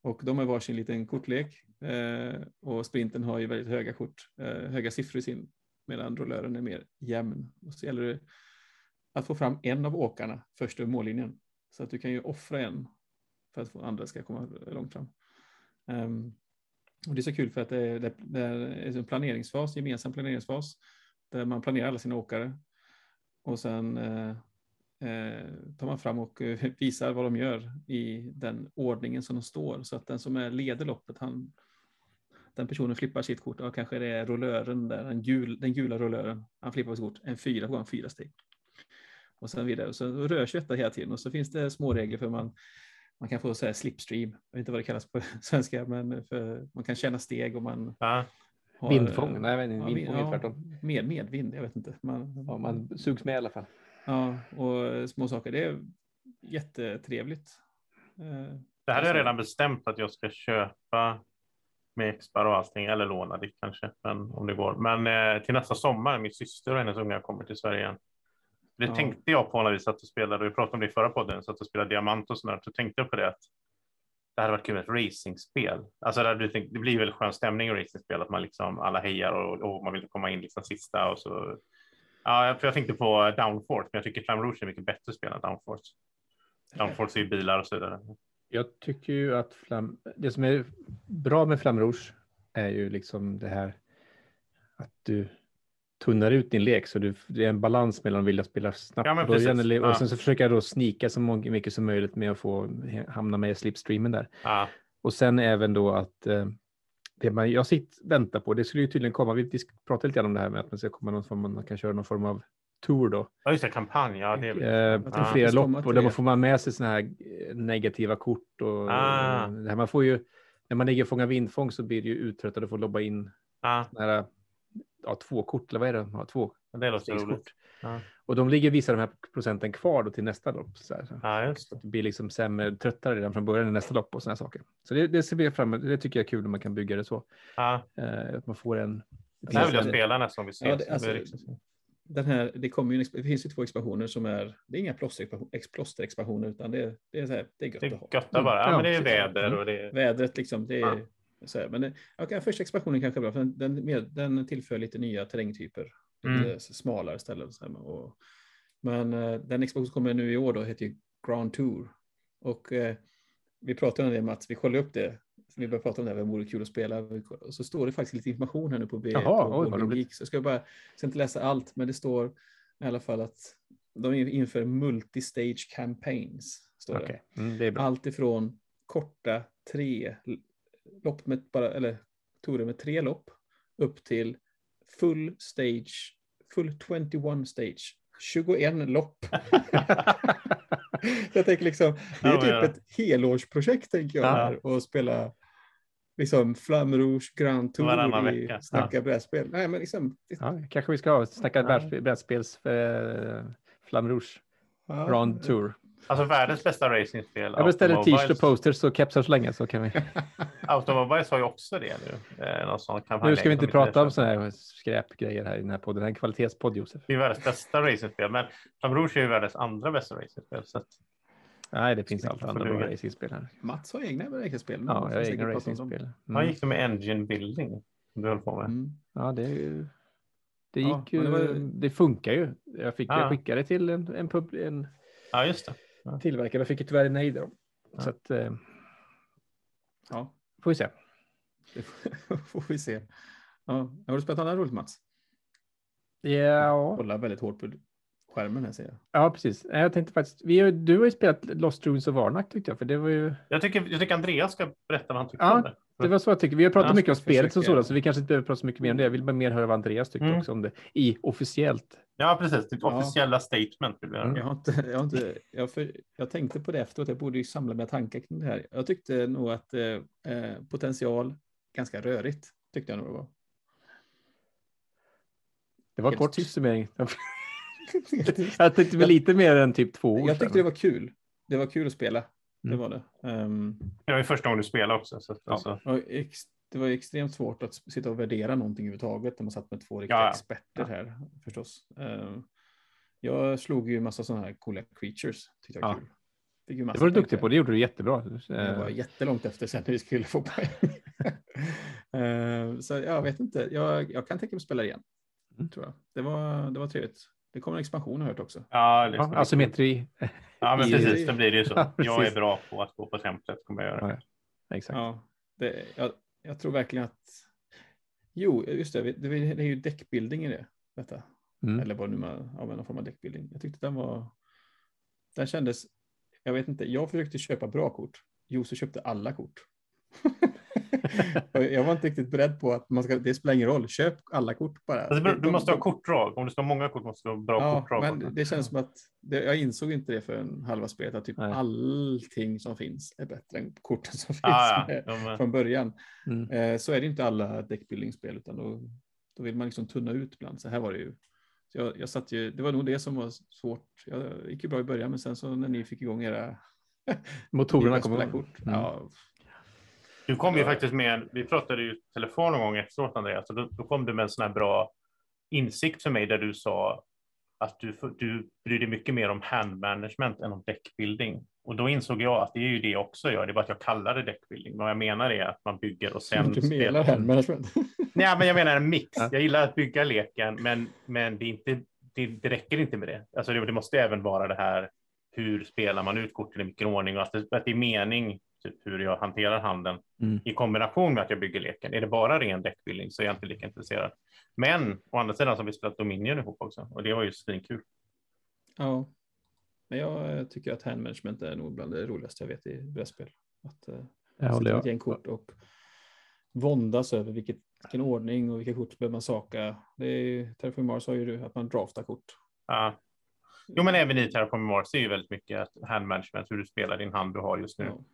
Och de har varsin liten kortlek eh, och sprinten har ju väldigt höga kort, eh, höga siffror i sin, medan rollören är mer jämn. Och så gäller det att få fram en av åkarna först över mållinjen. Så att du kan ju offra en för att få andra ska komma långt fram. Um, och det är så kul för att det är, det, det är en planeringsfas, gemensam planeringsfas, där man planerar alla sina åkare. Och sen eh, eh, tar man fram och eh, visar vad de gör i den ordningen som de står. Så att den som är leder loppet, han, den personen flippar sitt kort. Och kanske det är rollören där, den, gul, den gula rollören. Han flippar sitt kort, en fyra, han fyra steg. Och sen vidare. Och så rör sig detta hela tiden. Och så finns det små regler för man man kan få så slipstream, jag vet inte vad det kallas på *laughs* svenska, men för, man kan känna steg och man Ja. har, Vindfång? Nej, men ja, vindfång ja, tvärtom. med, medvind, jag vet inte. Man, Ja, man sugs med i alla fall. ja, och små saker, det är jättetrevligt. Eh, Det här är Alltså- redan bestämt att jag ska köpa med Expar och allting, eller låna det kanske, men om det går. Men eh, till nästa sommar, min syster och hennes unga kommer till Sverige igen. Det Ja. tänkte jag på när vi satt och spelade, och vi pratade om det i förra podden, satt och spelade Diamant och sådär, så tänkte jag på det att det hade varit kul med ett racingspel. Alltså du tänk, det blir väldigt skön stämning i racingspel, att man liksom alla hejar och, och man vill komma in liksom sista och så. Ja, för jag tänkte på Downforce, men jag tycker Flam Rouge är mycket bättre spel än Downforce. Downforce är ju bilar och så vidare. Jag tycker ju att flam, det som är bra med Flam Rouge är ju liksom det här att du tunnar ut din lek så du, det är en balans mellan att vilja spela snabbt Ja, början eller, och Ja. sen så försöker jag då snika så mycket som möjligt med att få hamna med i slipstreamen där. Ja, Och sen även då att eh, det man, jag sitter, väntar på, det skulle ju tydligen komma, vi pratade lite grann om det här med att man ska komma någon form, man kan köra någon form av tour då. Ja, just det, kampanj. Ja, det är Eh, tänkte flera lopp och där man får man med sig sådana här eh, negativa kort och Ah. det här, man får ju, när man ligger och fångar vindfång så blir det ju uttröttad och får lobba in såna här, ja, två kort, eller vad är det? Ja, två det låter roligt. Ja. Och de ligger vissa av de här procenten kvar då till nästa lopp. Så här, så. Ja, just det. att det blir liksom sämre, tröttare redan från början i nästa lopp och sådana saker. Så det, det ser vi fram emot. Det tycker jag är kul om man kan bygga det så. Ja, Eh, att man får en... det här vill jag spela nästa gång vi ses. Ja, det- alltså, den här, det, kommer ju det finns ju två expansioner som är, det är inga plåsterexpansion- ex- plåsterexpansioner utan det är, det är, så här, det är gött Det att är ha. götta bara. Ja, Ja, men det är väder Mm. och det är... Vädret liksom, det är Ja. så här, men det, okay, första expansionen kanske är bra, för den, den, den tillför lite nya terrängtyper, lite Mm. smalare ställen. och Så här, och, men eh, den expansion som kommer nu i år då heter ju Grand Tour. Och eh, vi pratade om det Mats, vi kollade upp det. Vi började prata om det här, vad vore kul att spela. Och så står det faktiskt lite information här nu på B. Jaha, på oj, vad roligt. Så jag ska bara, jag ska inte läsa allt, men det står i alla fall att de inför multi-stage campaigns. Står det. Okej, mm, det. Allt ifrån korta tre lopp med bara, eller torer med tre lopp upp till full stage, full 21 stage, 21 lopp. *laughs* jag tänker liksom, det är typ ett helårsprojekt tänker jag Ja. här och spela liksom Flamme Rouge Grand Tour Varannan i vecka. Snacka brädspel. Nej, men liksom, Ja, kanske vi ska ha snacka Ja. brädspel- brädspels eh, Flam Rouge ja, Grand Tour. Alltså världens bästa racingspel. Jag beställer t-shirt och posters och kepsar så länge så kan vi. *laughs* Automobiles har ju också det nu. Eh, någon sån Nu ska vi inte prata om sådana här skräpgrejer här i den här podden. Det här är en kvalitetspodd Josef. Det är världens bästa racingspel, men Flam Rouge är ju världens andra bästa racingspel. Så att, Nej, det finns allt andra få bra racingspel här. Mats har egna men Ja, jag har egna racingspel. Mm. gick det med engine building? Du höll på med. Mm. Ja, det, det Ja, gick ju. men det Det, var- funkar ju. Jag fick Ja. jag skickade till en, en, pub, en Ja, just det. tillverkare. Jag fick ju tyvärr nej då. Ja. Så att, eh, Ja, får vi se. det *laughs* får vi se. Ja, har du spelat annat roligt Mats? Ja, Hålla väldigt hårt på skärmen här ser jag. ja precis. Jag tänkte faktiskt, vi, har- du har ju spelat Lost Ruins of Arnak tyckte jag, för det var ju, Jag tycker, jag tycker Andreas ska berätta vad han tyckte Ja, om det. det var så jag tycker. Vi har pratat Ja, mycket om spelet som sådant, så vi kanske inte behöver prata så mycket mer om det. Jag vill bara mer höra vad Andreas tyckte Mm. också om det i officiellt. Ja, precis. Ditt Ja. officiella statement. vill jag Mm. Jag, har inte, jag, har inte, jag, för, jag tänkte på det efteråt, jag borde ju samla mina tankar kring det här. Jag tyckte nog att eh, eh, potential, ganska rörigt, tyckte jag nog det var. Det var Helt kort tyst. summering. *laughs* jag tyckte väl lite mer än typ två ord. jag tyckte det var kul. Det var kul att spela, det Mm. var det. Ehm, Det var ju första gången du spelade också. Så att, Ja. alltså, det var extremt svårt att sitta och värdera någonting överhuvudtaget när man satt med två riktiga Ja, ja. experter här förstås. Eh, jag slog ju massa sådana här coola creatures. Tyckte jag var Ja. kul. Fick ju Det massa var du duktig på, det gjorde du jättebra. Jag var Eh, jättelångt efter sen när vi skulle få poäng. *laughs* Eh, så jag vet inte, jag, jag kan tänka mig att spela igen. Mm. Tror jag. Det, var, det var trevligt. Det kommer en expansion har jag hört också. Ja, Ja, asymmetri. ja men *laughs* precis, det blir det ju så. Ja, Jag är bra på att gå på templet, kommer jag göra. Ja. Exakt. Ja, det, jag, jag tror verkligen att... Jo, just det, det, det är ju deckbuilding i det. Detta. Mm. Eller vad nu man använder någon form av deckbuilding. Jag tyckte den var... Den kändes... Jag vet inte, jag försökte köpa bra kort. Jose köpte alla kort. *laughs* *laughs* Jag var inte riktigt beredd på att man ska, det spelar ingen roll, köp alla kort bara. Alltså, du måste ha kortdrag. Om du ska ha många kort måste du ha bra Ja, kortdrag. men det känns som att det, jag insåg inte det för en halva spelet, att typ Nej. allting som finns är bättre än korten som finns Ah, ja. Ja, från början. Mm. Eh, så är det inte alla deckbuilding-spel, utan då, då vill man liksom tunna ut ibland. Så här var det ju. Jag, jag satt ju, det var nog det som var svårt. Jag gick ju bra i början, men sen så när ni fick igång era Motorerna *laughs* kommer spelarkort, Mm. ja, Du kom ju faktiskt med, vi pratade ju telefon någon gång efteråt Andreas, och då, då kom du med en sån här bra insikt för mig där du sa att du, du bryr dig mycket mer om hand management än om deckbuilding. Och då insåg jag att det är ju det jag också gör, det är bara att jag kallar det deckbuilding. Vad jag menar är att man bygger och sen du menar hand management. *laughs* Nej, men jag menar en mix. Ja. Jag gillar att bygga leken, men, men det, är inte, det, det räcker inte med det. Alltså det, det måste även vara det här, hur spelar man ut korten i vilken ordning och att det, att det är mening, typ hur jag hanterar handen Mm. i kombination med att jag bygger leken. Är det bara ren deckbuilding så är jag inte lika intresserad. Men å andra sidan så har vi spelat Dominion ihop också och det var ju svinkul. Ja, men jag eh, tycker att hand management är nog bland det roligaste jag vet i brädspel. Att eh, Jag sätta ett gäng kort och våndas över vilket, vilken ordning och vilka kort behöver man saka. Det är, Terraform Mars har ju det, att man draftar kort. Ja. Jo, men även i Terraform Mars är ju väldigt mycket att hand management, hur du spelar din hand du har just nu. Ja.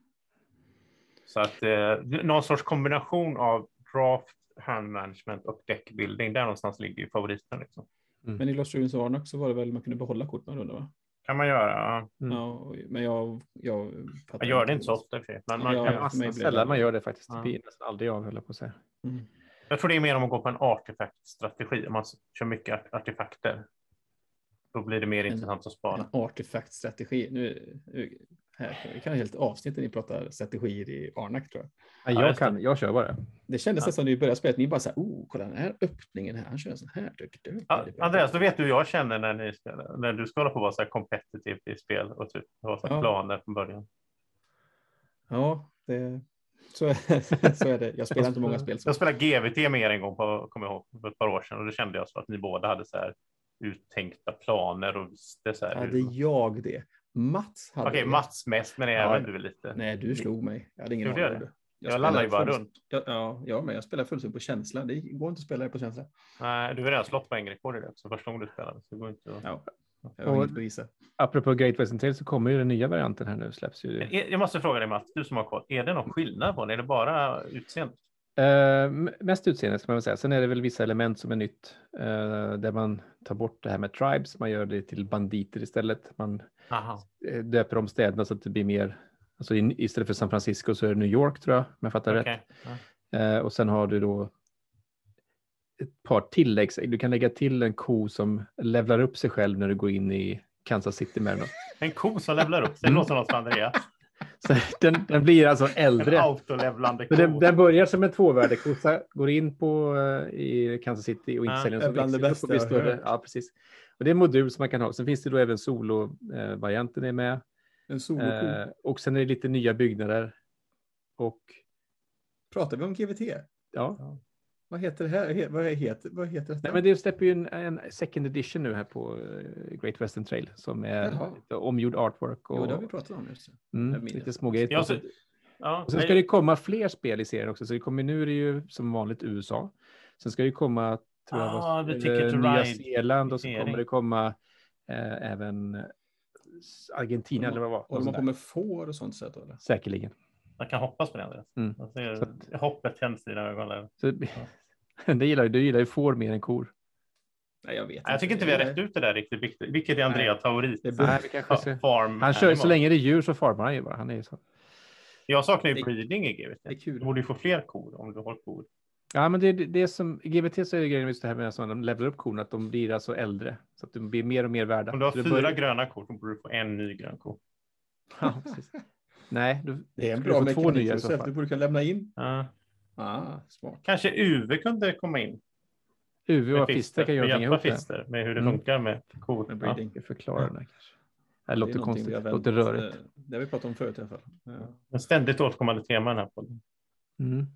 Så att eh, någon sorts kombination av draft, hand management och deckbuilding, där någonstans ligger ju favoriten. Liksom. Men i Lost Ruins Arnak så var det väl man kunde behålla kort några rundor va? Kan man göra. Ja. Mm. Ja, men jag, jag Man gör det inte så ofta för. Men man Ja, kan, ja. Mig blir det- sällan man gör det faktiskt. Det blir nästan aldrig av, höll jag på att säga. Mm. Jag tror det är mer om att gå på en artefaktstrategi. Om man kör mycket art- artefakter. Då blir det mer En- intressant att En spara. artefaktstrategi. Nu, nu, här, vi kan ha helt avsnitt när ni pratar strategier i Arnak tror jag. Ja, Ja, jag, kan, jag kör bara. Det kändes Ja. nästan när vi började spela, att ni bara så här, oh, kolla den här öppningen här, han kör en sån här. Duk, duk, Ja. Andreas, då vet du hur jag känner när, ni när du ska hålla på att vara så här competitive i spel och typ ha Ja. planer från början. Ja, det, så, är, så är det. Jag spelar inte många spel. Så. Jag spelade GVT med er en gång, på, kommer jag ihåg, för ett par år sedan och då kände jag så att ni båda hade så här uttänkta planer och visste så här. Hade hur... jag det? Mats hade Okej, det. Mats mest, men Ja. även du lite. Nej, du slog mig. Jag hade ingen jag aning. Jag, spelar landade ju bara full- runt. Ja, ja, ja, men jag spelar fullständigt på känsla. Det går inte att spela det på känsla. Nej, du har redan slått poängrekord i det, så första gången du spelade. Så det går inte att... Ja, jag Och-. Apropå Great Western Trail så kommer ju den nya varianten här nu. Släpps ju. Jag jag måste fråga dig Mats, du som har koll. Är det någon skillnad på den? Är det bara utseende? Eh, mest utseende ska man väl säga. Sen är det väl vissa element som är nytt. eh, där man tar bort det här med tribes. Man gör det till banditer istället. Man Aha. eh, döper om städerna så att det blir mer. Alltså in, istället för San Francisco så är det New York tror jag. Om jag fattar rätt. Okej. Ja. Eh, och sen har du då ett par tilläggs. Du kan lägga till en ko som levlar upp sig själv när du går in i Kansas City med den. En ko som levlar upp. Det Mm. låter något för Andreas. Så den, den blir alltså En äldre. autolevlande ko. Så den, den börjar som en tvåvärdig kossa, går in på eh, i Kansas City och inte Ja, säljer så bland det bästa blir större. Ja, precis. Och det är en modul som man kan ha. Sen finns det då även solo-varianten är med. En soloko. Eh, och sen är det lite nya byggnader. Och Pratar vi om GVT? ja, Vad heter det här? Vad heter, vad heter detta? Nej, men det släpper ju en, en second edition nu här på eh, Great Western Trail som är omgjord artwork och Jo, det har vi pratat om. Just det. mm, lite små grejer. Ja, Och så, sen- ja, Och sen ska det komma fler spel i serien också. Så det kommer, nu är det ju som vanligt USA. Sen ska det komma tror jag, Ah, vad- to Nya Ride Zeeland och så kommer det komma eh, även Argentina eller vad det var. Och de har på med får och sånt sätt eller? Säkerligen. Jag kan hoppas på det. Mm. Jag ser Så att- hoppet tänds i dina ögon. Där. Så, det *laughs* gillar du gillar ju får mer än kor. Nej, jag vet Nej, Jag tycker inte vi har rätt ut det där riktigt. Vilket- Vilket är Andreas favorit? Det vi kanske ska... Farm Han kör, så animal. länge det är djur så farmar han ju bara. Han är så. Jag saknar ju Det- breeding i GVT. Det är kul. Du borde ju få fler kor om du har kor. Ja, men det, det, det är som i GVT så är det grejen med just det här med att de levlar upp korna, att de blir alltså äldre. Så att de blir mer och mer värda. Om du har Så fyra börjar- gröna kor så borde du få en ny grön ko. *laughs* Ja, precis. Nej, du, Det är en bra mekanik. Josef. så Du borde kunna lämna in. Ja. Ah, smart. Kanske UV kunde komma in. UV och Fister kan göra någonting ihop det. Fister med hur det Mm. funkar med kor. Med Ja. Jag det där kanske. Det är låter konstigt, har det låter rörigt. eh, Det har vi pratat om förut i alla fall. Ja. En ständigt återkommande tema den här podden. Mm.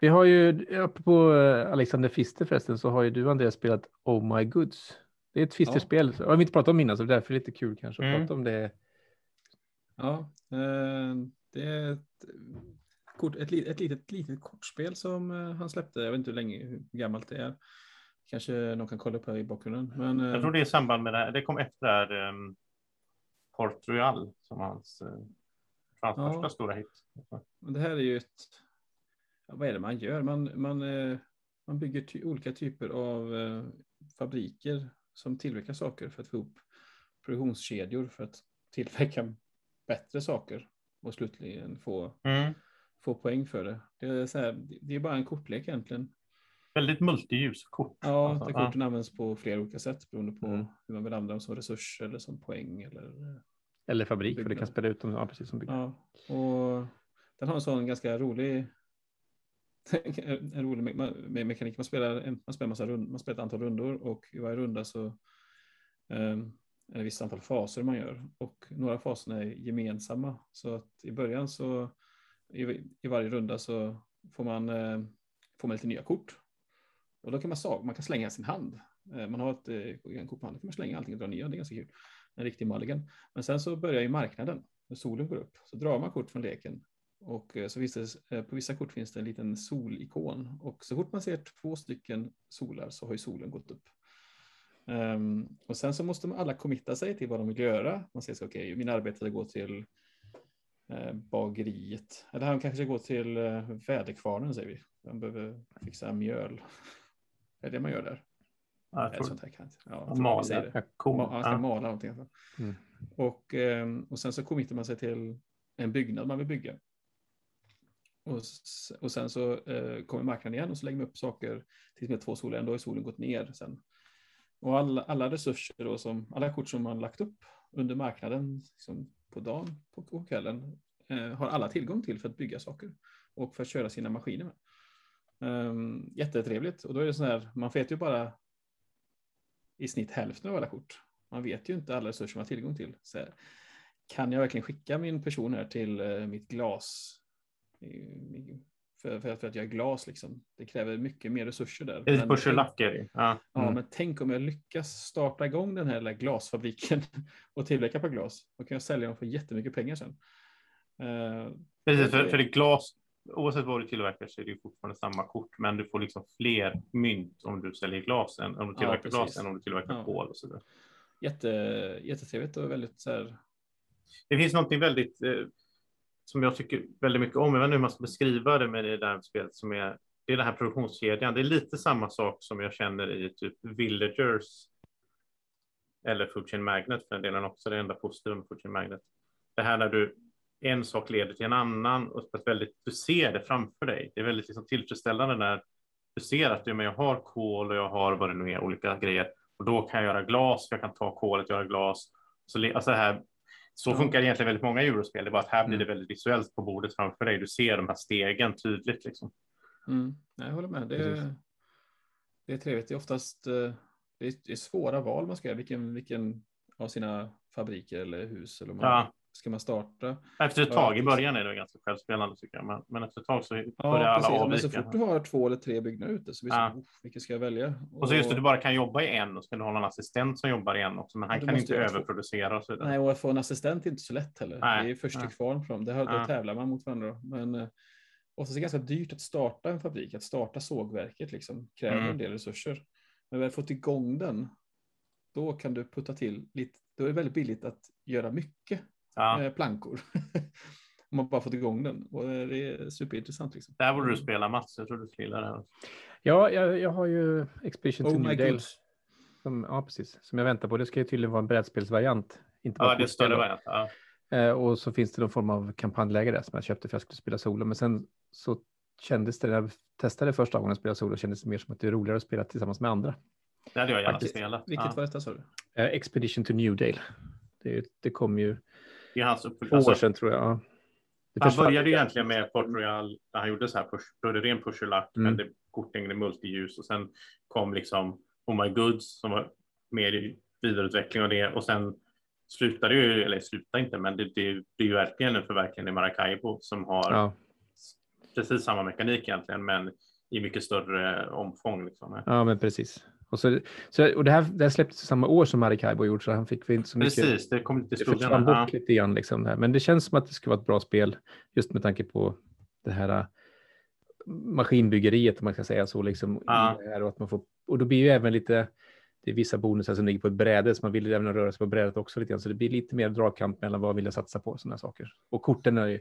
Vi har ju, uppe på eh, Alexander Fister förresten, så har ju du Andreas spelat Oh My Goods. Det är ett Fisterspel. Ja. Har vi inte pratat om innan så därför är det lite kul kanske att Mm. prata om det. Ja, eh, det är ett, kort, ett, ett litet, litet kortspel som eh, han släppte. Jag vet inte hur länge, hur gammalt det är. Kanske någon kan kolla upp här i bakgrunden. Men, eh, Jag tror det är i samband med det här. Det kom efter det här um, Port Royal som hans, hans Ja. första stora hit. men det här är ju ett... Vad är det man gör? Man, man, eh, man bygger ty, olika typer av eh, fabriker som tillverkar saker för att få ihop produktionskedjor för att tillverka bättre saker och slutligen få, Mm. få poäng för det. Det är, så här, det är bara en kortlek egentligen. Väldigt multiljuskort. Ja, Alltså, där ja. korten används på flera olika sätt beroende på Mm. hur man vill använda dem som resurs eller som poäng. Eller, Eller fabrik, för det Byggnad. kan spela ut dem, ja, precis som byggnad. ja. Och den har en sån ganska rolig, *laughs* en rolig me- me mekanik. Man spelar, en, man, spelar massa rund, man spelar ett antal rundor och i varje runda så um, är ett visst antal faser man gör. Och några faserna är gemensamma. Så att i början så i, i varje runda så får man, eh, får man lite nya kort. Och då kan man, sag, man kan slänga sin hand. Eh, man har ett, eh, kort på handen, kan man slänga allting och dra nya. Det är ganska kul. En riktig mulligan. Men sen så börjar ju marknaden när solen går upp. Så drar man kort från leken. Och eh, så finns det, eh, på vissa kort finns det en liten solikon. Och så fort man ser två stycken solar så har ju solen gått upp. Ehm, och sen så måste alla committa sig till vad de vill göra. Man säger så okej, min arbetare går till eh, bageriet. Eller han kanske går till eh, väderkvarnen säger vi. Han behöver fixa mjöl. Det är det man gör där. Ja, jag tror sånt här kan. Ja, mala. det. Ma- Ja. någonting. Alltså. Mm. Och, ehm, och sen så committar man sig till en byggnad man vill bygga. Och, och sen så eh, kommer marknaden igen och så lägger man upp saker tills med två solen. Då har solen gått ner sen. Och alla, alla resurser då som, alla kort som man lagt upp under marknaden liksom på dagen, på, på kvällen, eh, har alla tillgång till för att bygga saker och för att köra sina maskiner med. Um, jättetrevligt. Och då är det så här, man vet ju bara i snitt hälften av alla kort. Man vet ju inte alla resurser man har tillgång till. Så här, kan jag verkligen skicka min person här till eh, mitt glas? För, för, för att göra glas liksom. Det kräver mycket mer resurser där. Är lack är det. Ja. Ja, Mm. men tänk om jag lyckas starta igång den här glasfabriken *laughs* och tillverka på glas. Då kan jag sälja dem för jättemycket pengar sen. Eh, Precis, för, det- för det är glas, oavsett vad du tillverkar så är det fortfarande samma kort, men du får liksom fler mynt om du säljer glas än om du tillverkar precis. glas än om du tillverkar Ja. kol och så vidare. jätte, jättetrevligt och väldigt så här. Det finns någonting väldigt eh, som jag tycker väldigt mycket om. Jag vet inte hur man ska beskriva det med det där spelet som är. Det är den här produktionskedjan. Det är lite samma sak som jag känner i typ Villagers. Eller Food Magnet för den delen också. Det enda positiva med Food Magnet. Det här när du en sak leder till en annan och på ett väldigt, du ser det framför dig. Det är väldigt liksom tillfredsställande när du ser att men jag har kol och jag har vad det nu är, olika grejer. Och då kan jag göra glas, jag kan ta kolet och göra glas. Så, alltså det här, så funkar egentligen väldigt många eurospel. Det är bara att här blir det Mm. väldigt visuellt på bordet framför dig. Du ser de här stegen tydligt. Liksom. Mm, jag håller med. Det är, det är trevligt. Det är oftast eh, det är, det svåra val man ska göra. Vilken, vilken av sina fabriker eller hus eller man, Ja. Ska man starta? Efter ett tag, i början är det ganska självspelande tycker jag. Men, men efter ett tag så börjar Ja, alla precis. Men avvika. så fort du har två eller tre byggnader ute så blir det Ja. så, "Oh, vilken ska jag välja? Och så just det, du bara kan jobba i en och så kan du ha en assistent som jobbar i en också. Men han kan inte överproducera och så vidare. Nej, och att få en assistent är inte så lätt heller. Nej, Det är först till kvarn för dem. Det har, Då tävlar man mot varandra. Men eh, oftast är det ganska dyrt att starta en fabrik. Att starta sågverket liksom, kräver Mm. en del resurser. Men väl fått igång den, då kan du putta till lite. Då är det väldigt billigt att göra mycket Ja. eh, plankor. *laughs* Om man bara fått igång den. Och det är superintressant. Liksom. Där borde du spela Mats. Jag tror du skulle gilla det här. Ja, jag, jag har ju Expedition to Oh my New Dale. Som, ja, precis. Som jag väntar på. Det ska ju tydligen vara en brädspelsvariant. Inte bara Ja, det är större variant. Ja. Eh, och så finns det någon form av kampanjläge där som jag köpte för att jag skulle spela solo. Men sen så kändes det, när jag testade första gången att spela solo, kändes det mer som att det är roligare att spela tillsammans med andra. Det hade jag gärna Faktiskt. spelat. Vilket Ja. var detta sa du? Eh, Expedition to New Dale. Det, det kom ju Det är hans uppföljare. två år Alltså, sedan tror jag. Ja. Det han började ju egentligen med Port Royal där han gjorde så här push, det ren push Mm. men det kortlängre multiljus och sen kom liksom Oh My Goods som var mer i vidareutveckling av det och sen slutade ju, eller slutade inte, men det, det, det är ju verkligen en förverkligande i Maracaibo som har Ja, precis samma mekanik egentligen, men i mycket större omfång. Liksom. ja, men precis. Och, så, så, och det, här, det här släpptes samma år som Maracaibo gjort, så han fick inte så mycket. Precis, det kom lite i Det skuggan. Ja. bort lite grann. Liksom det här. Men det känns som att det skulle vara ett bra spel just med tanke på det här äh, maskinbyggeriet, om man ska säga så. Liksom, Ja. det och, att man får, och då blir ju även lite, det är vissa bonusar som ligger på ett bräde, så man vill ju även röra sig på brädet också lite grann. Så det blir lite mer dragkamp mellan vad vill jag satsa på, sådana saker. Och korten är ju,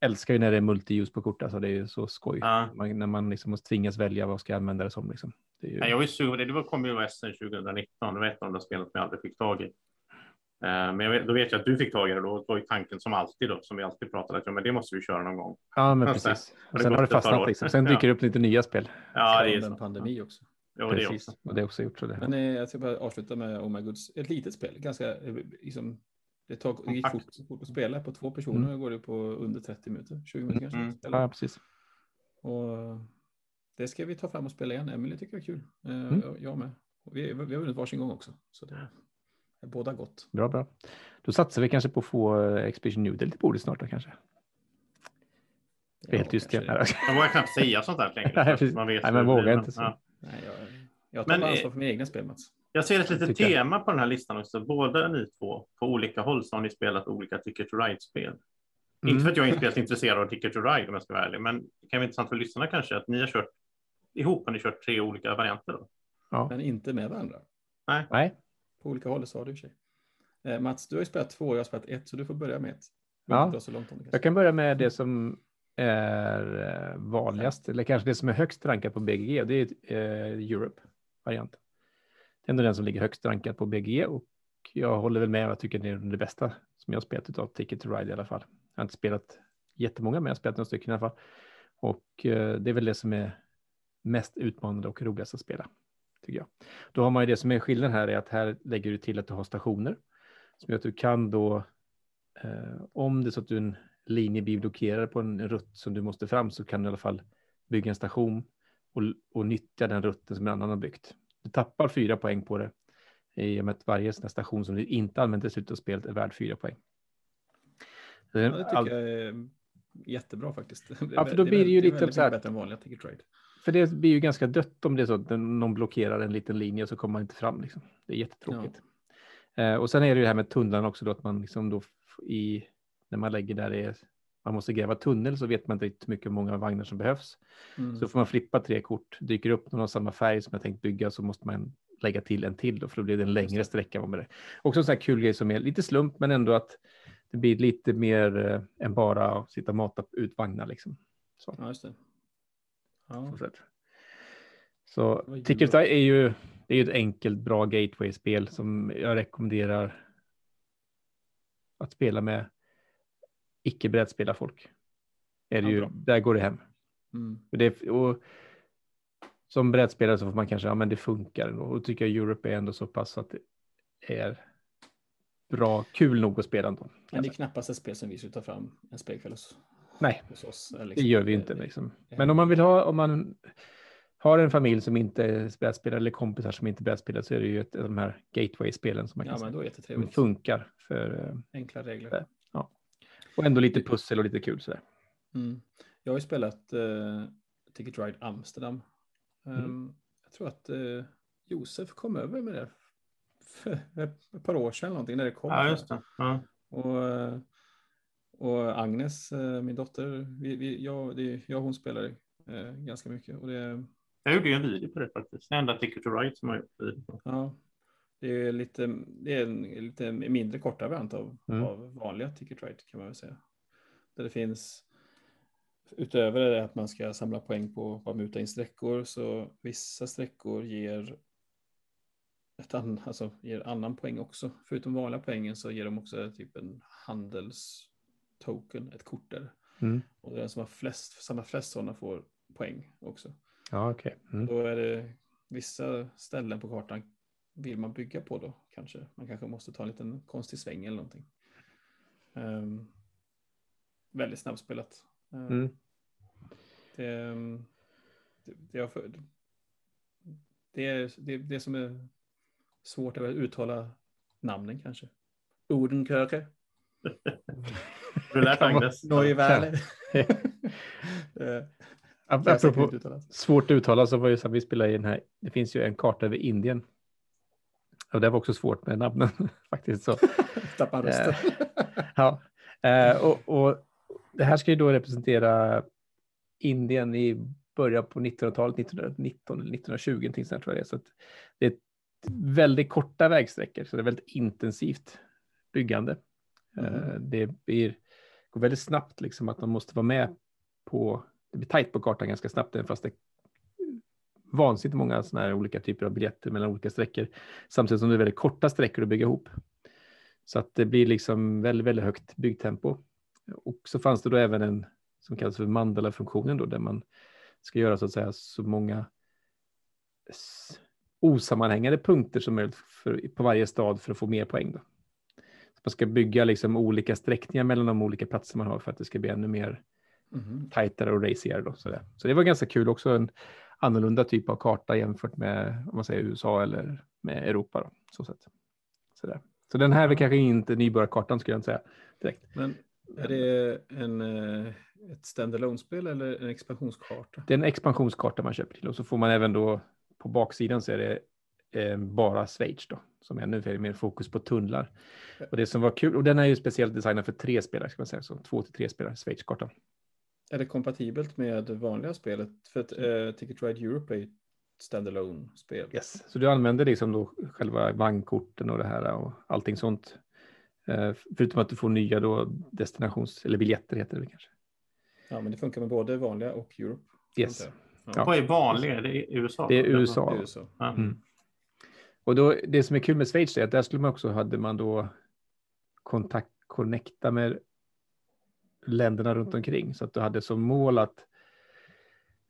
älskar ju när det är multi-use på kort, alltså det är ju så skoj. Ja. Man, när man liksom måste tvingas välja vad ska jag använda det som. Liksom. Det är ju, Ja, jag var ju sugen på det. Det var- kom ju i Essen 2019. Det var ett av de där spelen som jag aldrig fick tag i. Eh, Men jag vet, då vet jag att du fick tag i det. Då var ju tanken som alltid då, som vi alltid pratade att ja, men det måste vi köra någon gång. ja, men det- precis. Och det sen har det fastnat liksom. Sen dyker det upp lite nya spel. Ja, det är en pandemi också. Det är Precis. också. Och det är också gjort så det. Men eh, jag ska bara avsluta med Oh My Goods. Ett litet spel, ganska eh, liksom, det, tar, det gick fort, fort att spela. På två personer går det på under 30 minuter, 20 minuter kanske. Mm. Ja, precis. Och det ska vi ta fram och spela igen. Emily tycker jag är kul. Eh, Mm. jag- Jag med. Vi, vi har vunnit varsin gång också. Så det är båda gott. Bra, bra. Då satsar vi kanske på att få eh, Expedition Noodle till bordet snart då kanske. Det är helt tyst. Man vågar knappt säga sånt här längre. *laughs* Nej, man vet Nej, men det vågar inte så. Ja. Nej, jag, jag tar Men, ansvar eh, för mina egna spel, Mats. Jag ser ett litet tema på den här listan också. Båda ni två, på olika håll, så har ni spelat olika Ticket to Ride-spel. Inte Mm. för att jag är speciellt intresserad av Ticket to Ride om jag ska vara ärlig, men det kan vara intressant för lyssnarna kanske att ni har kört ihop, har ni kört tre olika varianter då? Ja. Men inte med varandra. Nej, På olika håll sa du i sig. Eh, Mats, du har ju spelat två och jag har spelat ett, så du får börja med ett. Ja. inte dra så långt om det jag kan börja med det som är eh, vanligast, eller kanske det som är högst rankat på BGG. Det är eh, Europe-varianten. Det är ändå den som ligger högst rankad på bg och jag håller väl med och jag tycker det är det bästa som jag har spelat av Ticket to Ride i alla fall. Jag har inte spelat jättemånga, men jag har spelat några stycken i alla fall. Och eh, det är väl det som är mest utmanande och roligast att spela, tycker jag. Då har man ju det som är skillnaden här är att här lägger du till att du har stationer som gör att du kan då, eh, om det är så att du en linje blir blockerad på en rutt som du måste fram så kan du i alla fall bygga en station och, och nyttja den rutten som en annan har byggt. Du tappar fyra poäng på det i och med att varje station som du inte använder i slutet av spelet är värd fyra poäng. Ja, det tycker all- jag är jättebra faktiskt. Ja, för då blir det ju lite så här- bättre än vanliga Ticket Ride. För det blir ju ganska dött om det är så att någon blockerar en liten linje så kommer man inte fram. Liksom. Det är jättetråkigt. Eh, och sen är det ju det här med tunnlarna också då att man liksom då i när man lägger där det är man måste gräva tunnel så vet man inte riktigt hur mycket många vagnar som behövs. Mm. Så får man flippa tre kort, dyker upp någon av samma färg som jag tänkt bygga så måste man lägga till en till då, för då blir det en längre sträcka. Med det. Också en sån här kul grej som är lite slump men ändå att det blir lite mer eh, än bara att sitta och mata ut vagnar liksom. Så. Ja, just det. Ja. Så Ticket är ju det är ju ett enkelt, bra gateway-spel som jag rekommenderar att spela med icke-brädspelarfolk. Är det Ja, ju, bra. där går det hem. Mm. Det, och som brädspelare så får man kanske, ja men det funkar ändå. Och då tycker jag Europe är ändå så pass att det är bra, kul nog att spela ändå. Men det är knappast ett spel som vi skulle ta fram en spelkväll hos, Nej, hos oss. eller det liksom. gör vi inte. Liksom. det- Men om man vill ha, om man har en familj som inte är brädspelare eller kompisar som inte är brädspelare så är det ju ett av de här gateway-spelen som man kan Ja, men säga. då är det funkar för, eh, Enkla regler. Och ändå lite pussel och lite kul sådär. Mm. Jag har ju spelat uh, Ticket Ride Amsterdam. Mm. Um, jag tror att uh, Josef kom över med det för ett par år sedan eller någonting när det kom. Ja, just det. Ja. Och, eh, och Agnes, eh, min dotter, vi, vi, jag, det, jag och hon spelar eh, ganska mycket. Och det, Jag gjorde ju en video på det faktiskt. Det enda Ticket to Ride som jag har gjort video på. ja, det är lite, det är en lite mindre korta variant av, Mm. av vanliga Ticket Ride kan man väl säga. Där det finns, utöver det att man ska samla poäng på att muta in sträckor, så vissa sträckor ger ett an, alltså, ger annan poäng också. Förutom vanliga poängen så ger de också typ en handelstoken, ett kort där. Mm. Och den som har flest, samlar flest sådana får poäng också. Ja, okej. Mm. Då är det vissa ställen på kartan vill man bygga på då kanske. Man kanske måste ta en liten konstig sväng eller någonting. Um, väldigt snabbspelat. Um, Mm. det, det, det, har för, det, är, det, det som är svårt är att uttala namnen kanske. Odenköke. Du lät Agnes. Neuväle. *laughs* Eh, Apropå svårt att uttala så var ju så att vi spelade i den här. Det finns ju en karta över Indien. Och det var också svårt med namnen *laughs* faktiskt. Så. *laughs* Tappar rösten. Ja, eh, och, och det här ska ju då representera Indien i början på 1900-talet, 1919 eller 1920, någonting sånt tror jag det är. Så det är väldigt korta vägsträckor, så det är väldigt intensivt byggande. Eh, Mhm. det blir, går väldigt snabbt, liksom att man måste vara med på, det blir tajt på kartan ganska snabbt, även fast det vansinnigt många sådana här olika typer av biljetter mellan olika sträckor, samtidigt som det är väldigt korta sträckor att bygga ihop. Så att det blir liksom väldigt, väldigt högt byggtempo. Och så fanns det då även en som kallas för mandala-funktionen då, där man ska göra så att säga så många osammanhängande punkter som möjligt för, på varje stad för att få mer poäng. Då. Så man ska bygga liksom olika sträckningar mellan de olika platser man har för att det ska bli ännu mer Mhm. tajtare och racigare. Då, sådär. Så det var ganska kul också, en annorlunda typ av karta jämfört med om man säger USA eller med Europa. Då, så, sätt. Sådär. så den här är kanske inte nybörjarkartan skulle jag inte säga direkt. Men är det en, eh, ett standalone-spel eller en expansionskarta? Det är en expansionskarta man köper till och så får man även då på baksidan så är det eh, bara Schweiz då, som är ännu mer fokus på tunnlar. Och det som var kul, och den är ju speciellt designad för tre spelare, ska man säga, så två till tre spelare, Schweiz-kartan. Är det kompatibelt med det vanliga spelet? För att eh, Ticket Ride Europe är ju ett standalone-spel. Yes. Så du använder liksom då själva vagnkorten och det här och allting sånt. Eh, förutom att du får nya då destinations, eller biljetter heter det kanske. Ja, men det funkar med både vanliga och Europe. Yes. Ja. Vad är vanlig? Är det USA? Det är USA. Det är. Ja. Mm. Och då, det som är kul med Schweiz är att där skulle man också, hade man då kontakt, connecta med länderna runt omkring. Så att du hade som mål att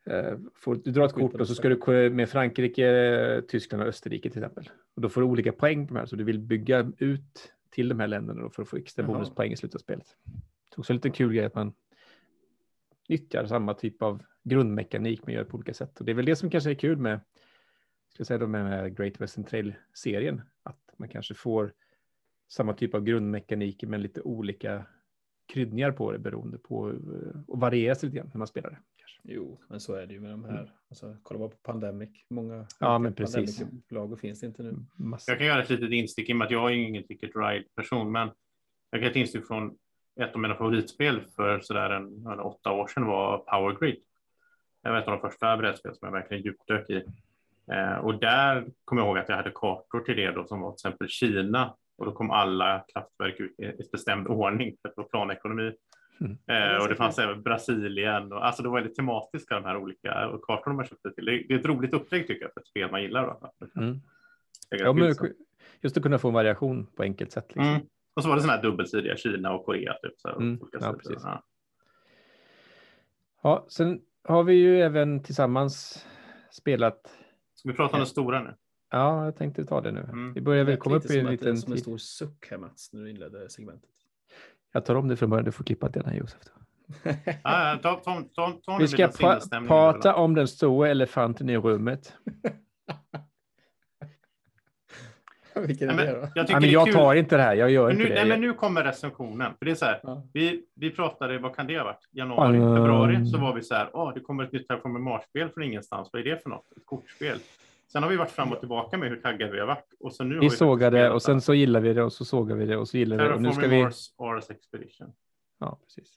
eh, få, du drar ett kort och så ska du med Frankrike, Tyskland och Österrike till exempel. Och då får du olika poäng på de här, så du vill bygga ut till de här länderna för att få extra bonuspoäng i slutet av spelet. Det är också en liten kul grej att man nyttjar samma typ av grundmekanik men gör på olika sätt. Och det är väl det som kanske är kul med, ska säga då med Great Western Trail-serien, att man kanske får samma typ av grundmekanik men lite olika kryddningar på det beroende på eh, och varieras lite grann när man spelar det. Kanske. Jo, men så är det ju med de här. Alltså, kolla bara på Pandemic. Många Ja, men precis. Pandemic-lagor finns det inte nu. Massa. Jag kan göra ett litet instick i och med att jag är ju ingen Ticket Ride-person, men jag kan ett instick från ett av mina favoritspel för sådär en, en åtta år sedan var Power Grid. Det var ett av de första brädspel som jag verkligen djupdök i. Eh, och där kommer jag ihåg att jag hade kartor till det då som var till exempel Kina och då kom alla kraftverk ut i i bestämd ordning för att det var planekonomi. Mm. Eh, och det fanns även Brasilien och alltså det var väldigt tematiska de här olika och kartorna man köpte till. Det, det är ett roligt upplägg tycker jag för ett spel man gillar. Då. Mm. Det Ja, men, just att kunna få en variation på enkelt sätt. Liksom. Mm. Och så var det sådana här dubbelsidiga Kina och Korea. Typ, så här, Mm, olika ja, precis. Ja. Ja, sen har vi ju även tillsammans spelat. Ska vi prata om den stora nu? Ja, jag tänkte ta det nu. Mm. Vi börjar väl komma upp i en det liten Som en stor suck här Mats, när du inledde segmentet. Jag tar om det från början. Du får klippa den här Josef. *laughs* Ja, ta, ta, ta, ta Vi ska pra prata om den stora elefanten i rummet. *laughs* Vilken Nej, är det men, då? jag tycker Ja, men det är jag tar inte det här. Jag gör Men inte nu, det. nej, men nu kommer recensionen. För det är så här, Ja. vi, vi pratade, vad kan det ha varit? Januari, Mm. februari, så var vi så här, åh, det kommer ett nytt Mars-spel från ingenstans. Vad är det för något? Ett kortspel. Sen har vi varit fram och tillbaka med hur taggade vi har varit. Och så nu har Vi vi sågade och sen så gillar vi det och så sågar vi det och så gillar vi det. Och nu Terraform ska vi... Mars Ars Expedition. Ja, precis.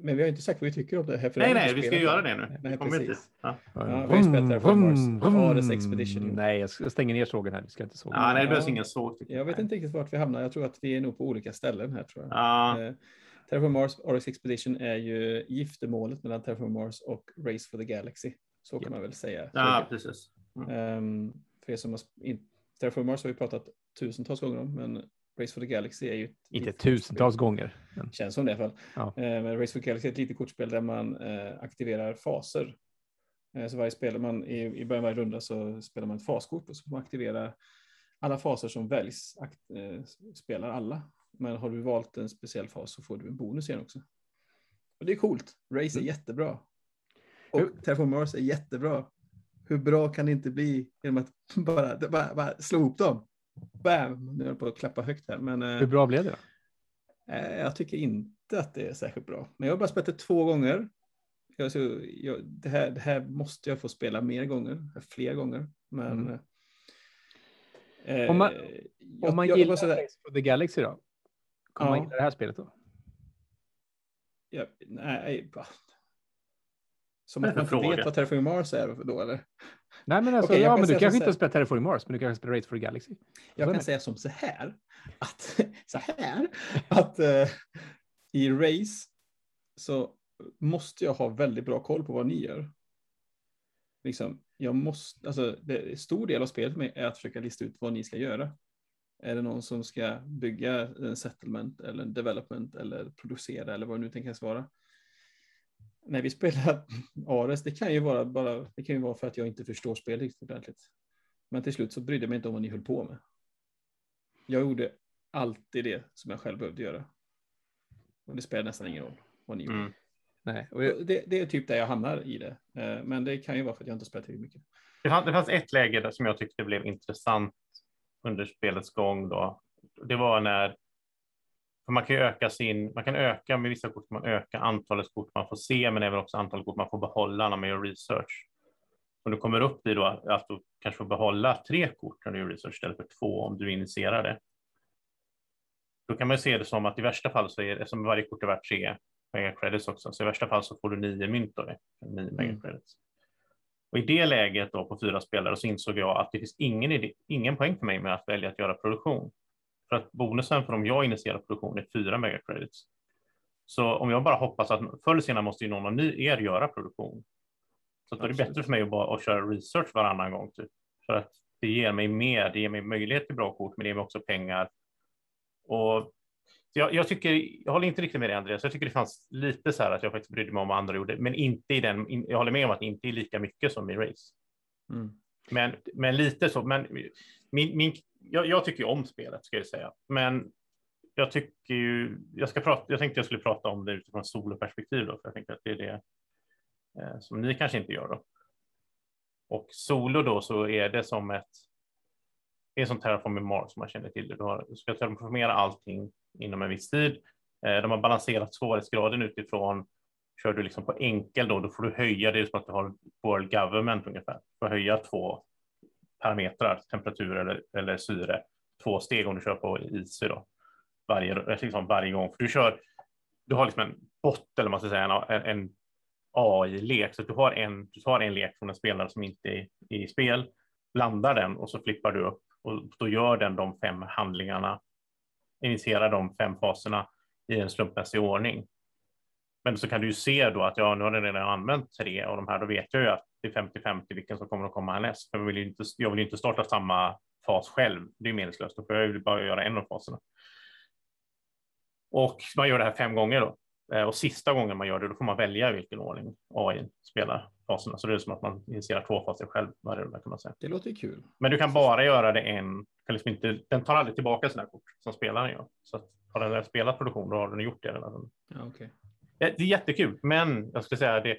Men vi har inte sagt vad vi tycker om det här. för Nej, nej, vi ska spelat göra det nu. Nej, Vi kommer precis. Ja. Ja, vi har ju spelat Terraform Mars, Ares Expedition. Nej, jag stänga ner sågen här. Vi ska inte såga. Ja, nej, det behövs Ja. ingen såg. tycker Jag vet inte riktigt vart vi hamnar. Jag tror att vi är nog på olika ställen här. tror jag. Ja, Eh, Terraform Mars, Ares Expedition är ju giftermålet mellan Terraform Mars och Race for the Galaxy. Så kan Ja. man väl säga. ja, precis. Ehm, för er som har Terraform Mars har vi pratat tusentals gånger om, men Race for the Galaxy är ju ett Inte tusentals kortspel. gånger. Men, Känns som det i alla fall. Ja. Eh, Men Race for the Galaxy är ett litet kortspel där man eh, aktiverar faser. Eh, Så varje spel man i, i början av varje runda så spelar man ett faskort och så får man aktivera alla faser som väljs. Akt, eh, spelar alla. Men har du valt en speciell fas så får du en bonus igen också. Och det är coolt. Race är Mm. jättebra. Och Terraform Mars är jättebra. Hur bra kan det inte bli genom att *laughs* bara, bara, bara slå ihop dem? Bam! Nu höll jag på att klappa högt här. Men, eh, hur bra blev det då? Eh, Jag tycker inte att det är särskilt bra. Men jag har bara spelat det två gånger. Jag, så, jag, det, här, det här måste jag få spela mer gånger, fler gånger. Men... Mm. eh, Om man- jag, Om man jag, gillar sådär, the Galaxy då? Kommer Ja. man gilla det här spelet då? jag, nej? Som att man inte vet vad Terraform Mars är då, eller? Nej, men alltså, jag ja, kan men du kanske inte har här. spelat Terraform Mars, men du kanske spelar Race for the Galaxy. Jag kan det. säga som så här, att, *laughs* så här, att eh, i race så måste jag ha väldigt bra koll på vad ni gör. Liksom, jag måste, alltså, det, stor del av spelet för mig är att försöka lista ut vad ni ska göra. Är det någon som ska bygga en settlement eller en development eller producera eller vad det nu tänkas vara? När vi spelar Ares, det kan ju vara bara, det kan ju vara för att jag inte förstår spelet riktigt ordentligt. Men till slut så brydde jag mig inte om vad ni höll på med. Jag gjorde alltid det som jag själv behövde göra. Och det spelar nästan ingen roll vad ni gjorde. Mm. Nej, jag, Det, det är typ där jag hamnar i det. Eh, Men det kan ju vara för att jag inte spelat tillräckligt mycket. Det fanns, det fanns ett läge där som jag tyckte blev intressant under spelets gång. Då. Det var när för man kan öka sin, man kan öka med vissa kort, man öka antalet kort man får se, men även också antalet kort man får behålla när man gör research. Om du kommer upp i då att du kanske får behålla tre kort när du gör research istället för två om du initierar det. Då kan man se det som att i värsta fall så är det, som varje kort är värt tre megacredits också, så i värsta fall så får du nio mynt av det, nio megacredits. Och i det läget då på fyra spelare så insåg jag att det finns ingen, idé, ingen poäng för mig med att välja att göra produktion. För att bonusen för om jag initierar produktion är fyra megacredits. Så om jag bara hoppas att förr eller senare måste ju någon av ni er göra produktion. Så då är det bättre för mig att bara att köra research varannan gång. Typ. För att det ger mig mer, det ger mig möjlighet till bra kort, men det ger mig också pengar. Och jag, jag, tycker, jag håller inte riktigt med dig Andreas, jag tycker det fanns lite så här att jag faktiskt brydde mig om vad andra gjorde, men inte i den, in, jag håller med om att det inte är lika mycket som i race. Mm. Men, men lite så, men min, min, jag, jag tycker ju om spelet ska jag säga, men jag tycker ju, jag ska prata, jag tänkte jag skulle prata om det utifrån soloperspektiv då, för jag tänker att det är det eh, som ni kanske inte gör då. Och solo då så är det som ett, det är som Terraform Mars som man känner till det. Du, har, du ska terraformera allting inom en viss tid. Eh, de har balanserat svårighetsgraden utifrån Kör du liksom på enkel då, då får du höja det som att du har World Government ungefär. Du får höja två parametrar, temperatur eller, eller syre, två steg om du kör på is då. Varje, liksom varje gång. För du kör, du har liksom en bot eller man ska säga, en, en AI-lek. Så att du har, en, du tar en lek från en spelare som inte är i spel, blandar den och så flippar du upp och då gör den de fem handlingarna, initierar de fem faserna i en slumpmässig ordning. Men så kan du ju se då att ja, nu har den redan använt tre av de här. Då vet jag ju att det är 50-50 vilken som kommer att komma härnäst. För jag vill ju inte, jag vill inte starta samma fas själv. Det är meningslöst. Då får jag ju bara göra en av faserna. Och man gör det här fem gånger då. Eh, Och sista gången man gör det, då får man välja i vilken ordning AI spelar faserna. Så det är som att man initierar två faser själv varje runda kan man säga. Det låter kul. Men du kan bara göra det en, kan liksom inte, den tar aldrig tillbaka sina kort som spelaren gör. Så att har den spelat produktion, då har den gjort det redan. Ja, okej. Det är jättekul, men jag skulle säga det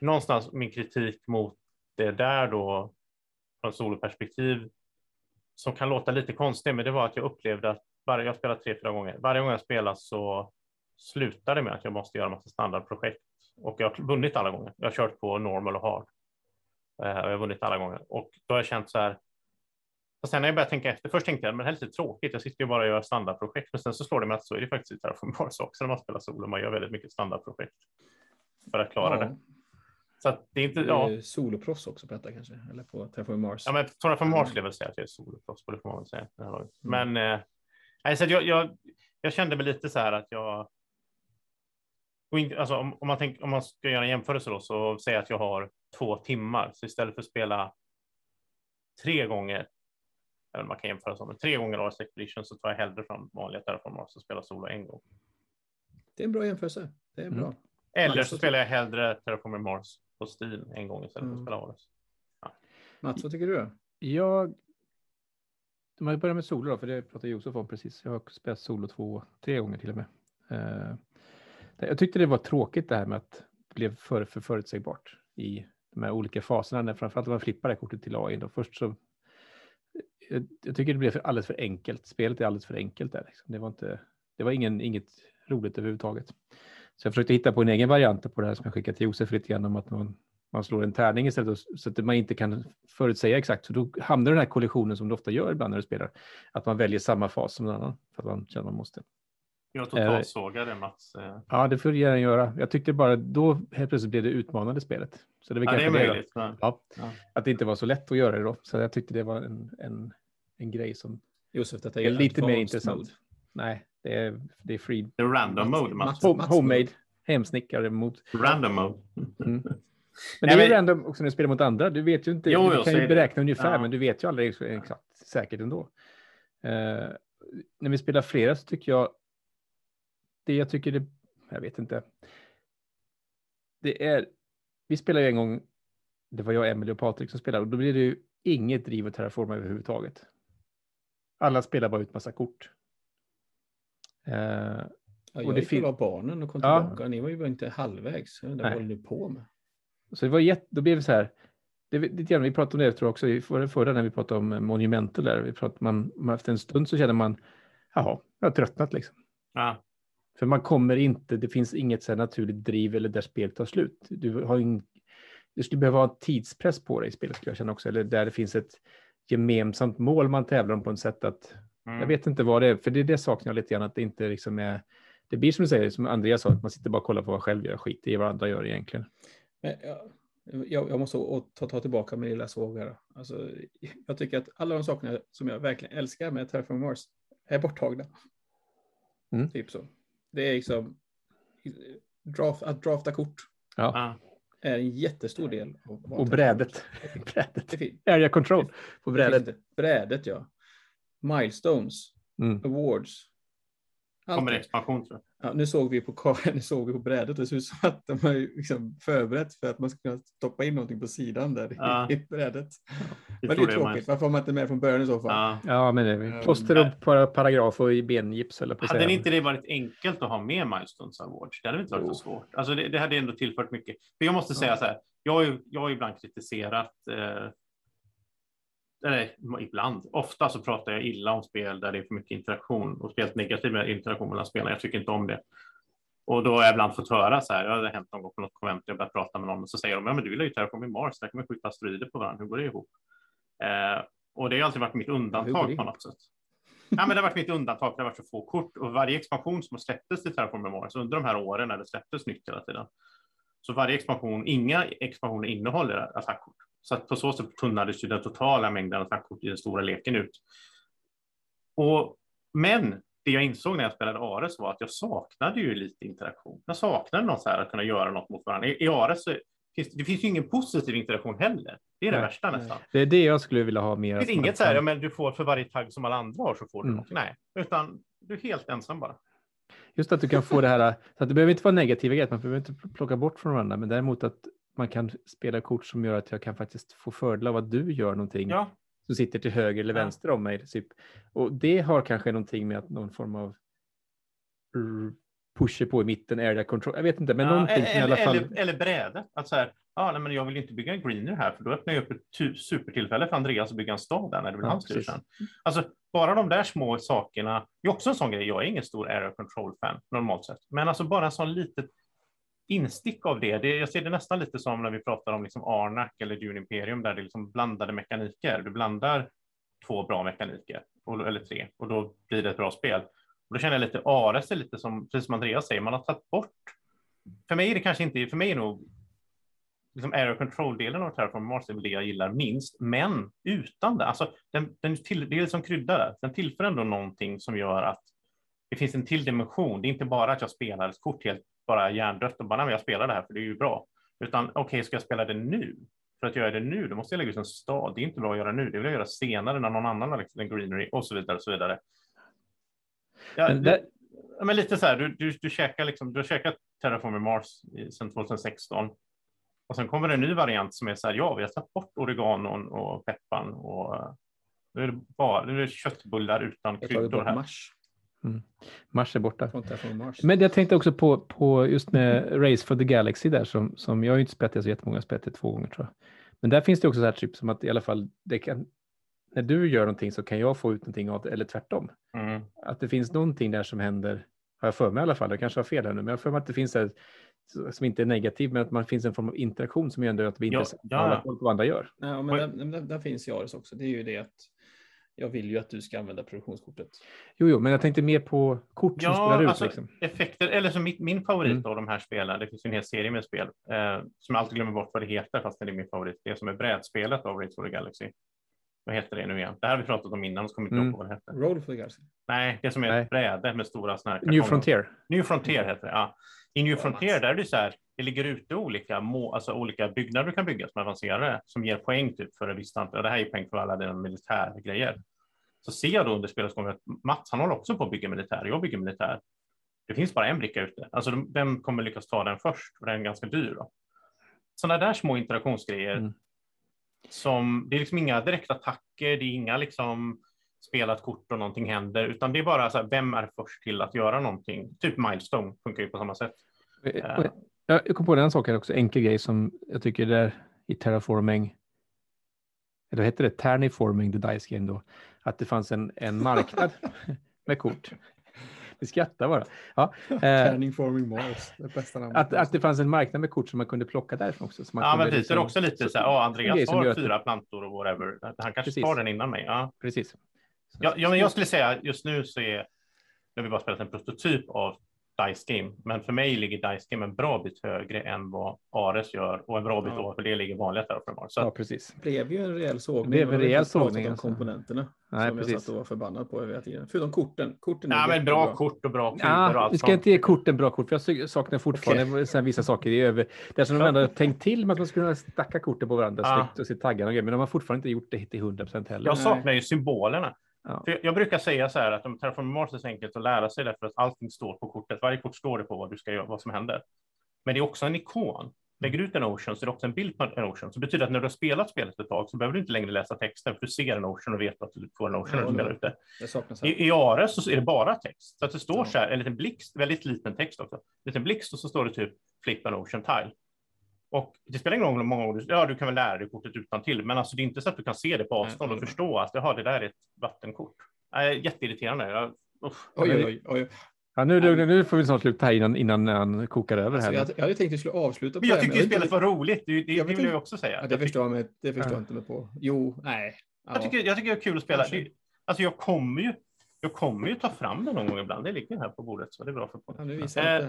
någonstans min kritik mot det där då från soloperspektiv som kan låta lite konstigt, men det var att jag upplevde att varje, jag spelar tre, fyra gånger. Varje gång jag spelar så slutar det med att jag måste göra massa standardprojekt och jag har vunnit alla gånger. Jag har kört på normal och hard. Eh, och jag har vunnit alla gånger och då har jag känt så här. Och sen när jag började tänka efter, först tänkte jag men det här är lite tråkigt. Jag sitter ju bara och gör standardprojekt, men sen så slår det mig att så är det faktiskt i Terraform Mars också när man spelar solo. Man gör väldigt mycket standardprojekt för att klara det. Så att det är inte, ja, Ja. Soloproffs också på detta kanske? Eller på Terraform Mars? Ja, men Terraform Mars Mm. skulle jag väl säga att jag är soloproffs på, det får man väl säga. Laget. Men eh, så jag, jag, jag kände väl lite så här att jag... inte- Alltså, om, om, man tänk, om man ska göra en jämförelse då, så säg att jag har två timmar. Så istället för att spela tre gånger, eller man kan jämföra som tre gånger Ars Expedition så tar jag hellre från vanliga Terraform Mars och spelar solo en gång. Det är en bra jämförelse. Det är Mm. bra. Eller Mats, så spelar jag hellre Terraform Mars på Steam en gång istället för Mm. att spela Ares. Mats, vad tycker du? då? Jag... Om jag börjar med solo då, för det pratade Josef om precis. Jag har spelat solo två, tre gånger till och med. Eh, jag tyckte det var tråkigt det här med att det blev för, för förutsägbart i de här olika faserna, när framförallt när man flippar det här kortet till AI. Då. Först så, jag, jag tycker det blev för, alldeles för enkelt. Spelet är alldeles för enkelt där. Liksom. Det var, inte, det var ingen, inget roligt överhuvudtaget. Så jag försökte hitta på en egen variant på det här som jag skickade till Josef lite grann om att man, man slår en tärning istället så att man inte kan förutsäga exakt. Så då hamnar den här kollisionen som du ofta gör ibland när du spelar. Att man väljer samma fas som någon annan för att man känner man måste. Jag totalsågade Mats. eh, Ja, det får du gärna göra. Jag tyckte bara då helt plötsligt blev det utmanande spelet. Så det var Ja, det är det möjligt. Men... Ja, Ja. att det inte var så lätt att göra det då. Så jag tyckte det var en, en, en grej som Josef, detta är är lite mer intressant. mode. Nej, det är, det är free. Det är random mode, Mats. Home, homemade, hemsnickrade mot. Random mode. Mm. *laughs* Men det är ju random också när du spelar mot andra. Du vet ju inte. Jo, du kan ju är det. beräkna ungefär, Ja. men du vet ju aldrig ex- exakt säkert ändå. Eh, när vi spelar flera så tycker jag. Det jag tycker det. Jag vet inte. Det är. Vi spelade ju en gång. Det var jag, Emelie och Patrik som spelade och då blir det ju inget driv och terraforma överhuvudtaget. Alla spelar bara ut massa kort. Eh, Ja, Och jag det gick och la barnen och kom Ja. tillbaka. Ni var ju bara inte halvvägs. Vad håller ni på med? Så det var jätte, då blev det så här. Det, lite grann, vi pratade om det tror jag också i förra, förra när vi pratade om Monumental där. Vi pratade, man, man, efter en stund så känner man, jaha, jag har tröttnat liksom. Ja. För man kommer inte, det finns inget så här naturligt driv eller där spelet tar slut. Du har ing, du skulle behöva ha en tidspress på dig i spelet skulle jag känna också. Eller där det finns ett gemensamt mål man tävlar om på ett sätt att, Mm. jag vet inte vad det är, för det, det saknar jag lite grann att det inte liksom är, det blir som du säger, som Andreas sa, att man sitter bara och kollar på vad själv gör, skit i vad andra gör egentligen. Men jag, jag, jag måste ta, ta tillbaka min lilla sågare. Alltså, *laughs* jag tycker att alla de sakerna som jag verkligen älskar med Terraform Mars är borttagna. Mm. Typ så. Det är liksom draft, att drafta kort Ja, Ja. är en jättestor del. Av och brädet. *laughs* Brädet. Area control på det brädet. Brädet, ja. Milestones, Mm. awards. Kommer det expansion tror jag. Ja, nu såg vi på, *laughs* nu såg vi på brädet, det ser ut som att de har ju liksom förberett för att man ska kunna stoppa in någonting på sidan där Ja. i brädet. Vi Men det är tråkigt, varför har man inte med från början i så fall? Ja. Ja, men det är plåster och para- paragraf och i bengips eller på Hade inte det varit enkelt att ha med Milestones Awards? Det hade inte varit Jo. så svårt. Alltså det, det hade ändå tillfört mycket. För jag måste säga så här, jag har ju, jag har ibland kritiserat, eh, eller ibland, ofta så pratar jag illa om spel där det är för mycket interaktion och speciellt negativ med interaktion mellan spelarna. Jag tycker inte om det. Och då har jag ibland fått höra så här, ja, det har hänt någon gång på något konvent, jag börjat prata med någon och så säger de, ja men du vill ju Terraform i Mars, där kan man skjuta asteroider på varandra, hur går det ihop? Eh, och det har alltid varit mitt undantag på något sätt. Ja, men det har varit mitt undantag, det har varit så få kort och varje expansion som har släpptes till Terraform Mars under de här åren när det släpptes nytt hela tiden. Så varje expansion, inga expansioner innehåller attackkort. Så att på så sätt tunnades ju den totala mängden attackkort i den stora leken ut. Och, men det jag insåg när jag spelade Ares var att jag saknade ju lite interaktion. Jag saknade något så här att kunna göra något mot varandra. I, i Ares så finns det finns ju ingen positiv interaktion heller. Det är det Nej, värsta nej. nästan. Det är det jag skulle vilja ha mer. Det man inget så här, ja, men du får för varje tagg som alla andra har så får du Mm. något. Nej, utan du är helt ensam bara. Just att du kan få det här, så att det behöver inte vara negativa grejer, man behöver inte plocka bort från varandra, men däremot att man kan spela kort som gör att jag kan faktiskt få fördel av att du gör någonting Ja, som sitter till höger eller Ja. vänster om mig. Typ. Och det har kanske någonting med att någon form av pusher på i mitten, area control, jag vet inte, men ja, någonting som i eller, alla fall... eller, eller brädet. Att så här, ja, nej, men jag vill inte bygga en greener här, för då öppnar jag upp ett supertillfälle för Andreas att bygga en stad där när det blir Ja, hans tur sen. Alltså, bara de där små sakerna. Det är också en sån grej. Jag är ingen stor area control-fan normalt sett, men alltså bara en sån litet instick av det. det. Jag ser det nästan lite som när vi pratar om liksom Arnak eller Dune Imperium där det är liksom blandade mekaniker. Du blandar två bra mekaniker, och- eller tre, och då blir det ett bra spel. Och då känner jag lite, Ares är lite som, precis som Andreas säger, man har tagit bort. För mig är det kanske inte, för mig är nog liksom area control-delen av Terraform Mars är väl det jag gillar minst, men utan det, alltså den, den till, det är som krydda där, den tillför ändå någonting som gör att det finns en till dimension. Det är inte bara att jag spelar ett kort helt bara hjärndött och bara, nej, men jag spelar det här för det är ju bra, utan okej, ska jag spela det nu? för att göra det nu, då måste jag lägga ut en stad. Det är inte bra att göra nu. Det vill jag göra senare när någon annan har lagt en greenery och så vidare och så vidare. Ja, Men det, men lite så här, du, du, du käkar liksom, du har käkat Terraforming Mars sedan 2016. Och sen kommer det en ny variant som är så här, ja, vi har tagit bort oreganon och pepparn och eh, nu är det bara nu är det köttbullar utan kryddor här. Mars Mars är borta. Mars. Men jag tänkte också på, på just med Race for the Galaxy där som, som jag har ju inte spelat det så jättemånga, jag har spelat det två gånger tror jag. Men där finns det också så här typ som att i alla fall det kan, när du gör någonting så kan jag få ut någonting av det, eller tvärtom. Mm. Att det finns någonting där som händer, har jag för mig i alla fall, jag kanske har fel här nu, men jag har för mig att det finns där som inte är negativ, men att man finns en form av interaktion som gör att vi inte Ja, ja. vad andra gör. Ja, men där, där, där finns Jaris också. Det är ju det att jag vill ju att du ska använda produktionskortet. Jo, jo, men jag tänkte mer på kort som Ja, spelar ut. alltså, liksom. effekter, eller som min, min favorit Mm. av de här spelen, det finns ju en hel serie med spel, eh, som jag alltid glömmer bort vad det heter, fast det är min favorit, det som är brädspelet av Race for the Galaxy. Vad heter det nu igen? Det här har vi pratat om innan, så kommer inte Mm. ihåg vad det heter. Roll for the Galaxy. Nej, det som är Nej. ett bräde med stora såna här New. Frontier. New Frontier heter det, ja. I New Ja, Frontier där är det så här, det ligger ute olika, må, alltså olika byggnader du kan bygga som avancerade, som ger poäng typ för en viss antal. Och det här är poäng för alla dina militärgrejer. Så ser jag då under spelets gång att Mats, han håller också på att bygga militär, jag bygger militär. Det finns bara en bricka ute. Alltså de- vem kommer lyckas ta den först? För den är ganska dyr då. Sådana där små interaktionsgrejer Mm. som, det är liksom inga direkta attacker, det är inga liksom spelat kort och någonting händer, utan det är bara så här, vem är först till att göra någonting? Typ Milestone funkar ju på samma sätt. Eh, och Jag kom på en sak här också, enkel grej som jag tycker där i Terraforming, eller vad heter det, Terniforming, the Dice Game då, att det fanns en, en marknad *laughs* med kort. Vi skrattar bara. Ja, *laughs* eh, Turning Forming Mars. Det bästa namnet. att, att det fanns en marknad med kort som man kunde plocka därifrån också. Så man Ja, men precis. Det är liksom- också lite så här, ja, Andreas har fyra plantor och whatever. Han kanske Precis. tar den innan mig. Ja. Precis. Ja, ja, men jag skulle säga just nu så är, nu har vi bara spelat en prototyp av Dice Game, men för mig ligger Dice Game en bra bit högre än vad Ares gör och en bra bit Ja. ovanför det ligger vanliga Terraformar. Så Ja, precis. Det blev ju en rejäl sågning. Det blev en rejäl sågning, alltså. komponenterna. Nej, som jag precis. satt och var förbannad på tiden. Förutom korten. korten ja, men bra jättebra. kort och bra kuber och Ja, allt vi ska sånt. inte ge korten bra kort, för jag saknar fortfarande okay. vissa saker i över. Det är som de ändå tänkt till med att man skulle kunna stacka korten på varandra Ja. snyggt och se taggarna och grejer, men de har fortfarande inte gjort det till 100 procent heller. Jag Nej. saknar ju symbolerna. Ja. För jag, brukar säga så här att om Terraform Mars är så enkelt att lära sig därför att allting står på kortet. Varje kort står det på vad du ska göra, vad som händer. Men det är också en ikon. Lägger du ut en Ocean så är det också en bild på en Ocean. Så det betyder att när du har spelat spelet ett tag så behöver du inte längre läsa texten för du ser en Ocean och vet att du får en Ocean när du Ja, spelar ja. ut det. I, I Ares så är det bara text. Så att det står Ja. så här, en liten blixt, väldigt liten text också. En liten blixt och så står det typ flip an ocean tile. Och det spelar ingen roll hur många ord, ja du kan väl lära dig kortet utan till, men alltså det är inte så att du kan se det på avstånd och förstå att jaha, det där är ett vattenkort. Nej, jätteirriterande. Jag, usch. Oj, oj, oj. oj. Ja, nu, nu, nu får vi snart sluta här innan, innan han kokar över Alltså, här. jag, jag hade tänkt att vi skulle avsluta på Men jag det tycker men spelet var roligt. Det, det, det Jag vet vill jag också säga. Ja, Jag det tycker- förstår jag, mig, det förstår Ja. jag inte mig på. Jo, nej. Ja. Jag tycker, jag tycker det är kul att spela. Det, alltså jag kommer ju, jag kommer ju ta fram den någon gång ibland. Det ligger här på bordet så det är bra för Ja, podden. nu visar Eh,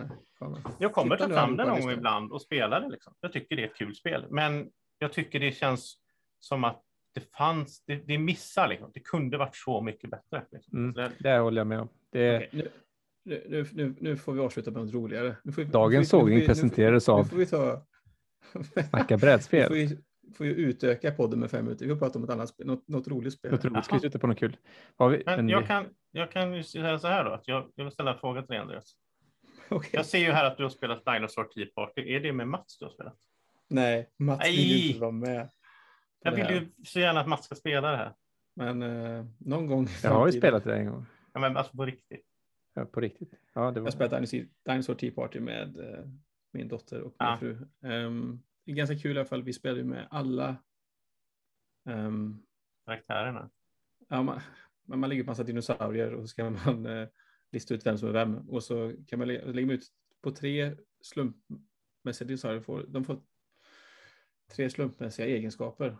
jag kommer Titta ta fram den någon gång ibland och spela det. Liksom. Jag tycker det är ett kul spel, men jag tycker det känns som att det fanns, det, det missar liksom. Det kunde varit så mycket bättre. Liksom. Mm. Så det, Det håller jag med om. Det, Okej, nu, nu, nu, nu, får vi avsluta med något roligare. Nu får vi, Dagens vi- sågning nu får vi- presenterades av- får vi ta... snacka *laughs* Vi brädspel. får ju, får ju utöka podden med fem minuter. Vi får prata om ett annat spel, något, något roligt spel. Något roligt. Ska vi sluta på något kul? Har vi men en, jag kan, jag kan ju säga så här då, att jag, jag vill ställa en fråga till dig Andreas. Okej. Jag ser ju här att du har spelat Dinosaur Tea Party. Är det med Mats du har spelat? Nej, Mats vill ju Nej. inte vara med. Jag vill ju så gärna att Mats ska spela det här. Men eh, någon gång jag har ju spelat det en gång. Ja, men alltså på riktigt. Ja, på riktigt. Ja, det Jag var... har spelat Dinosaur, Dinosaur Tea Party med eh, min dotter och min Ja. fru. Ehm, det är ganska kul i alla fall. Vi spelar ju med alla. ehm, Karaktärerna. ja, man, man man lägger upp massa dinosaurier och så ska man *laughs* eh, lista ut vem som är vem. Och så kan man lä- lägga ut på tre slumpmässiga dinosaurier. Får, de får tre slumpmässiga egenskaper.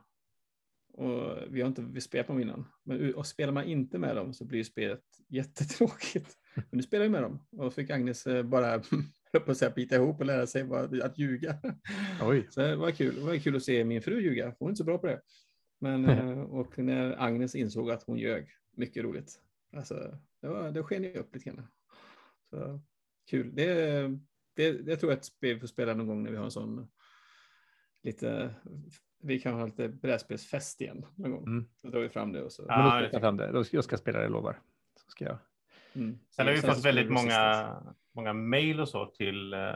Och vi har inte vi spelat med dem innan. Men och spelar man inte med dem så blir spelet *laughs* jättetråkigt. Men nu spelar vi med dem. Och fick Agnes eh, bara *laughs* på att säga, bita ihop och lära sig att ljuga. Oj. Så det var kul. Det var kul att se min fru ljuga. Hon är inte så bra på det. Men, eh, och när Agnes insåg att hon ljög. Mycket roligt. Alltså, det, var, det sken ju upp lite grann. Så, kul. Det, det, jag tror att vi får spela någon gång när vi har en sån lite, vi kan ha lite brädspelsfest igen någon gång. Mm. Då drar vi fram det och så. Ja, Men då ska det jag fram det. Jag ska spela det, jag lovar. Så ska jag. Mm. Sen har vi fått väldigt det många, många mejl och så till eh,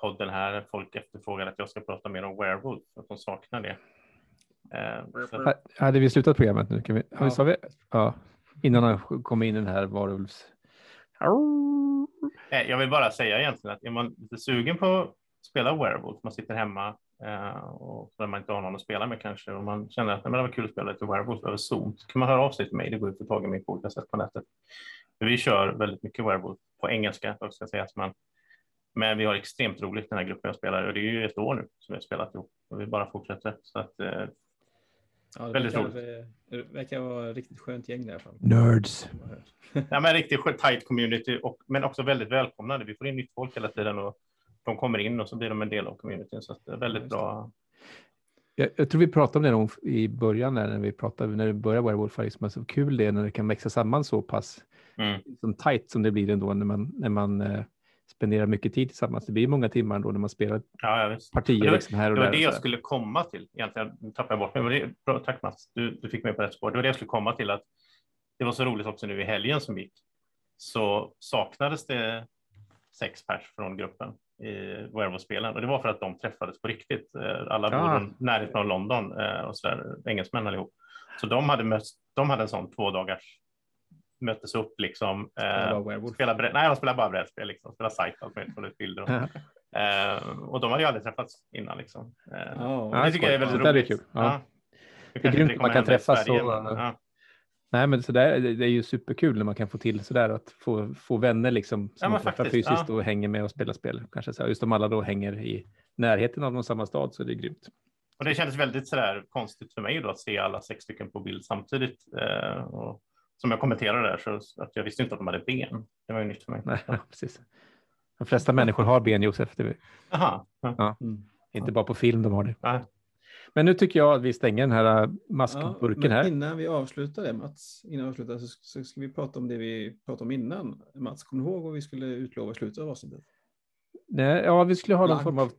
podden här. Folk efterfrågar att jag ska prata mer om Werewolf, att de saknar det. Eh, så, Ha- Hade vi slutat programmet nu? Kan vi, ja. Sa vi? Ja. Innan han kom in i den här varulvs... eh, jag vill bara säga egentligen att är man lite sugen på att spela Werewolf, man sitter hemma eh, och när man inte har någon att spela med kanske och man känner att "Nej, men det var kul att spela lite Werewolf över Zoom, så kan man höra av sig till mig. Det går att få tag i mig på olika sätt på nätet. För vi kör väldigt mycket Werewolf på engelska, då ska sägas, men, men vi har extremt roligt den här gruppen jag spelar och det är ju ett år nu som vi har spelat ihop och vi bara fortsätter. Så att, Ja, det Väldigt verkar, det verkar vara riktigt skönt gäng där. Nerds. Ja, men riktigt tight community, och, men också väldigt välkomnande. Vi får in nytt folk hela tiden och de kommer in och så blir de en del av communityn. Så att det är väldigt det. bra. Jag, jag tror vi pratade om det i början när vi pratade, när det började Werewolf, liksom, så kul det är när det kan växa samman så pass Mm. som tight som det blir ändå när man, när man eh, spenderar mycket tid tillsammans. Det blir många timmar ändå när man spelar Ja, ja, partier Det var- liksom här och Det var där. det jag skulle komma till. Egentligen nu tappade jag bort mig. Men det, bra, tack Mats, du, du fick mig på rätt spår. Det var det jag skulle komma till. att Det var så roligt också nu i helgen som gick. Så saknades det sex pers från gruppen i Werewolf-spelen. Och det var för att de träffades på riktigt. Eh, Alla Ah. bor närheten av London eh, och så där, engelsmän allihop. Så de hade, möts, de hade en sån två dagars möttes upp liksom. Det Eh, var Werewolf. spela brä- nej, de spelade bara brädspel, liksom. spela sajt, allt bilder. Och, Ja. Eh, och de hade ju aldrig träffats innan. Liksom. Eh, Ja, Ja, det tycker jag är väldigt sånt där är roligt. kul. Ja. Det är grymt att man kan träffas Sverige, och- men, ja. Nej, men så där, det det är ju superkul när man kan få till sådär att få, få vänner liksom som Ja, man träffar fysiskt ja. och hänger med och spelar spel. Kanske så just om alla då hänger i närheten av någon samma stad så är det grymt. Och det kändes väldigt sådär konstigt för mig då att se alla sex stycken på bild samtidigt. Eh, och som jag kommenterade där så att jag visste inte att de hade ben. Det var ju nytt för mig. Nej, *laughs* precis. De flesta människor har ben, Josef. Det är Aha. Ja. Mm. inte bara på film de har det. Ja. Men nu tycker jag att vi stänger den här äh, Ja, maskburken men här. Innan vi avslutar det Mats, innan vi avslutar så, så ska vi prata om det vi pratade om innan. Mats, kommer du ihåg vad vi skulle utlova i slutet av avsnittet? Nej, ja, vi skulle ha någon Blank. form av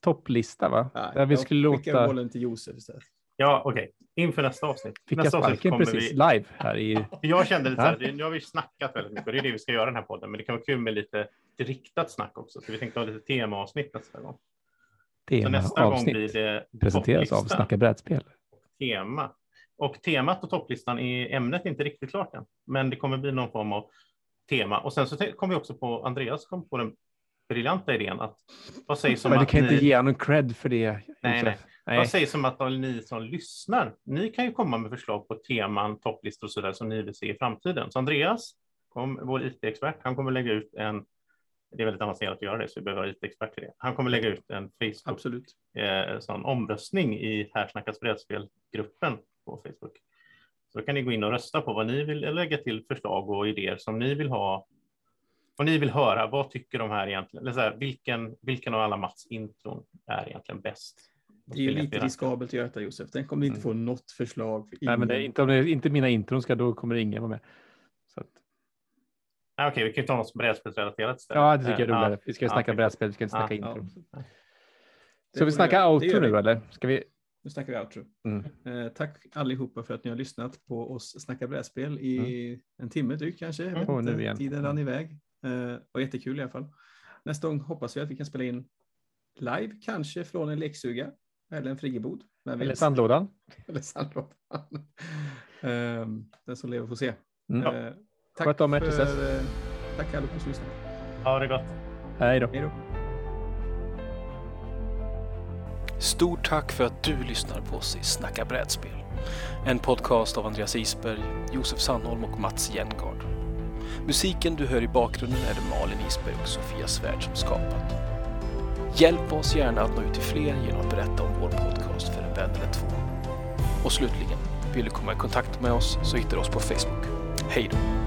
topplista, va? Nej, Där vi skulle låta... bollen till Josef istället. Ja, okej. Inför nästa avsnitt. Fick jag nästa avsnitt sparken kommer precis vi... live här i... *laughs* Jag kände lite så här, nu har vi snackat väldigt mycket och det är det vi ska göra den här podden, men det kan vara kul med lite riktat snack också. Så vi tänkte ha lite temaavsnitt nästa gång. Så nästa gång blir det presenteras av. Snacka brädspel. tema. Och temat och topplistan i ämnet är inte riktigt klart än, men det kommer bli någon form av tema. Och sen så kom vi också på, Andreas kom på den briljanta idén att vad sägs om Men du att kan inte ni, ge honom cred för det. Nej, nej. Nej. vad sägs om att ni som lyssnar, ni kan ju komma med förslag på teman, topplistor och så där som ni vill se i framtiden. Så Andreas, kom, vår IT-expert, han kommer lägga ut en det är väldigt avancerat att göra det, så vi behöver ha IT-expert till det. Han kommer lägga ut en Facebook Absolut. eh, sån omröstning i Här snackas brädspelgruppen på Facebook. Så kan ni gå in och rösta på vad ni vill lägga till förslag och idéer som ni vill ha. Och ni vill höra, vad tycker de här egentligen? Eller så här, vilken, vilken av alla Mats intron är egentligen bäst? Det är ju lite riskabelt att göra detta Josef. Den kommer inte få något förslag. för nej, men det är ingen. inte, om det, inte mina intron ska, då kommer ingen vara med. Så att, Nej, okej, vi kan ju ta något brädspelsrelaterat istället. ja, det tycker jag är roligare. Vi ska ju Ja, snacka okej. brädspel, vi ska inte Ja, snacka ja. intron. Det Ska vi snacka outro nu eller? Ska vi? Nu snackar vi outro. Mm. Eh, tack allihopa för att ni har lyssnat på oss snacka brädspel i Mm. en timme drygt kanske. Vet Och nu igen. Tiden rann iväg. Eh, och jättekul i alla fall. Nästa gång hoppas vi att vi kan spela in live, kanske från en lekstuga eller en friggebod. *laughs* Eller sandlådan? Eller sandlådan. eh, den som lever får se. Mm. Eh, tack, Sköt om er tills för, dess. eh, tack allihopa som lyssnade. Ha det gott. Hej då. Hej då. Stort tack för att du lyssnar på oss i Snacka brädspel. En podcast av Andreas Isberg, Josef Sandholm och Mats Jengard. Musiken du hör i bakgrunden är det Malin Isberg och Sofia Svärd som skapat. Hjälp oss gärna att nå ut till fler genom att berätta om vår podcast för en vän eller två. Och slutligen, vill du komma i kontakt med oss så hittar du oss på Facebook. Hej då!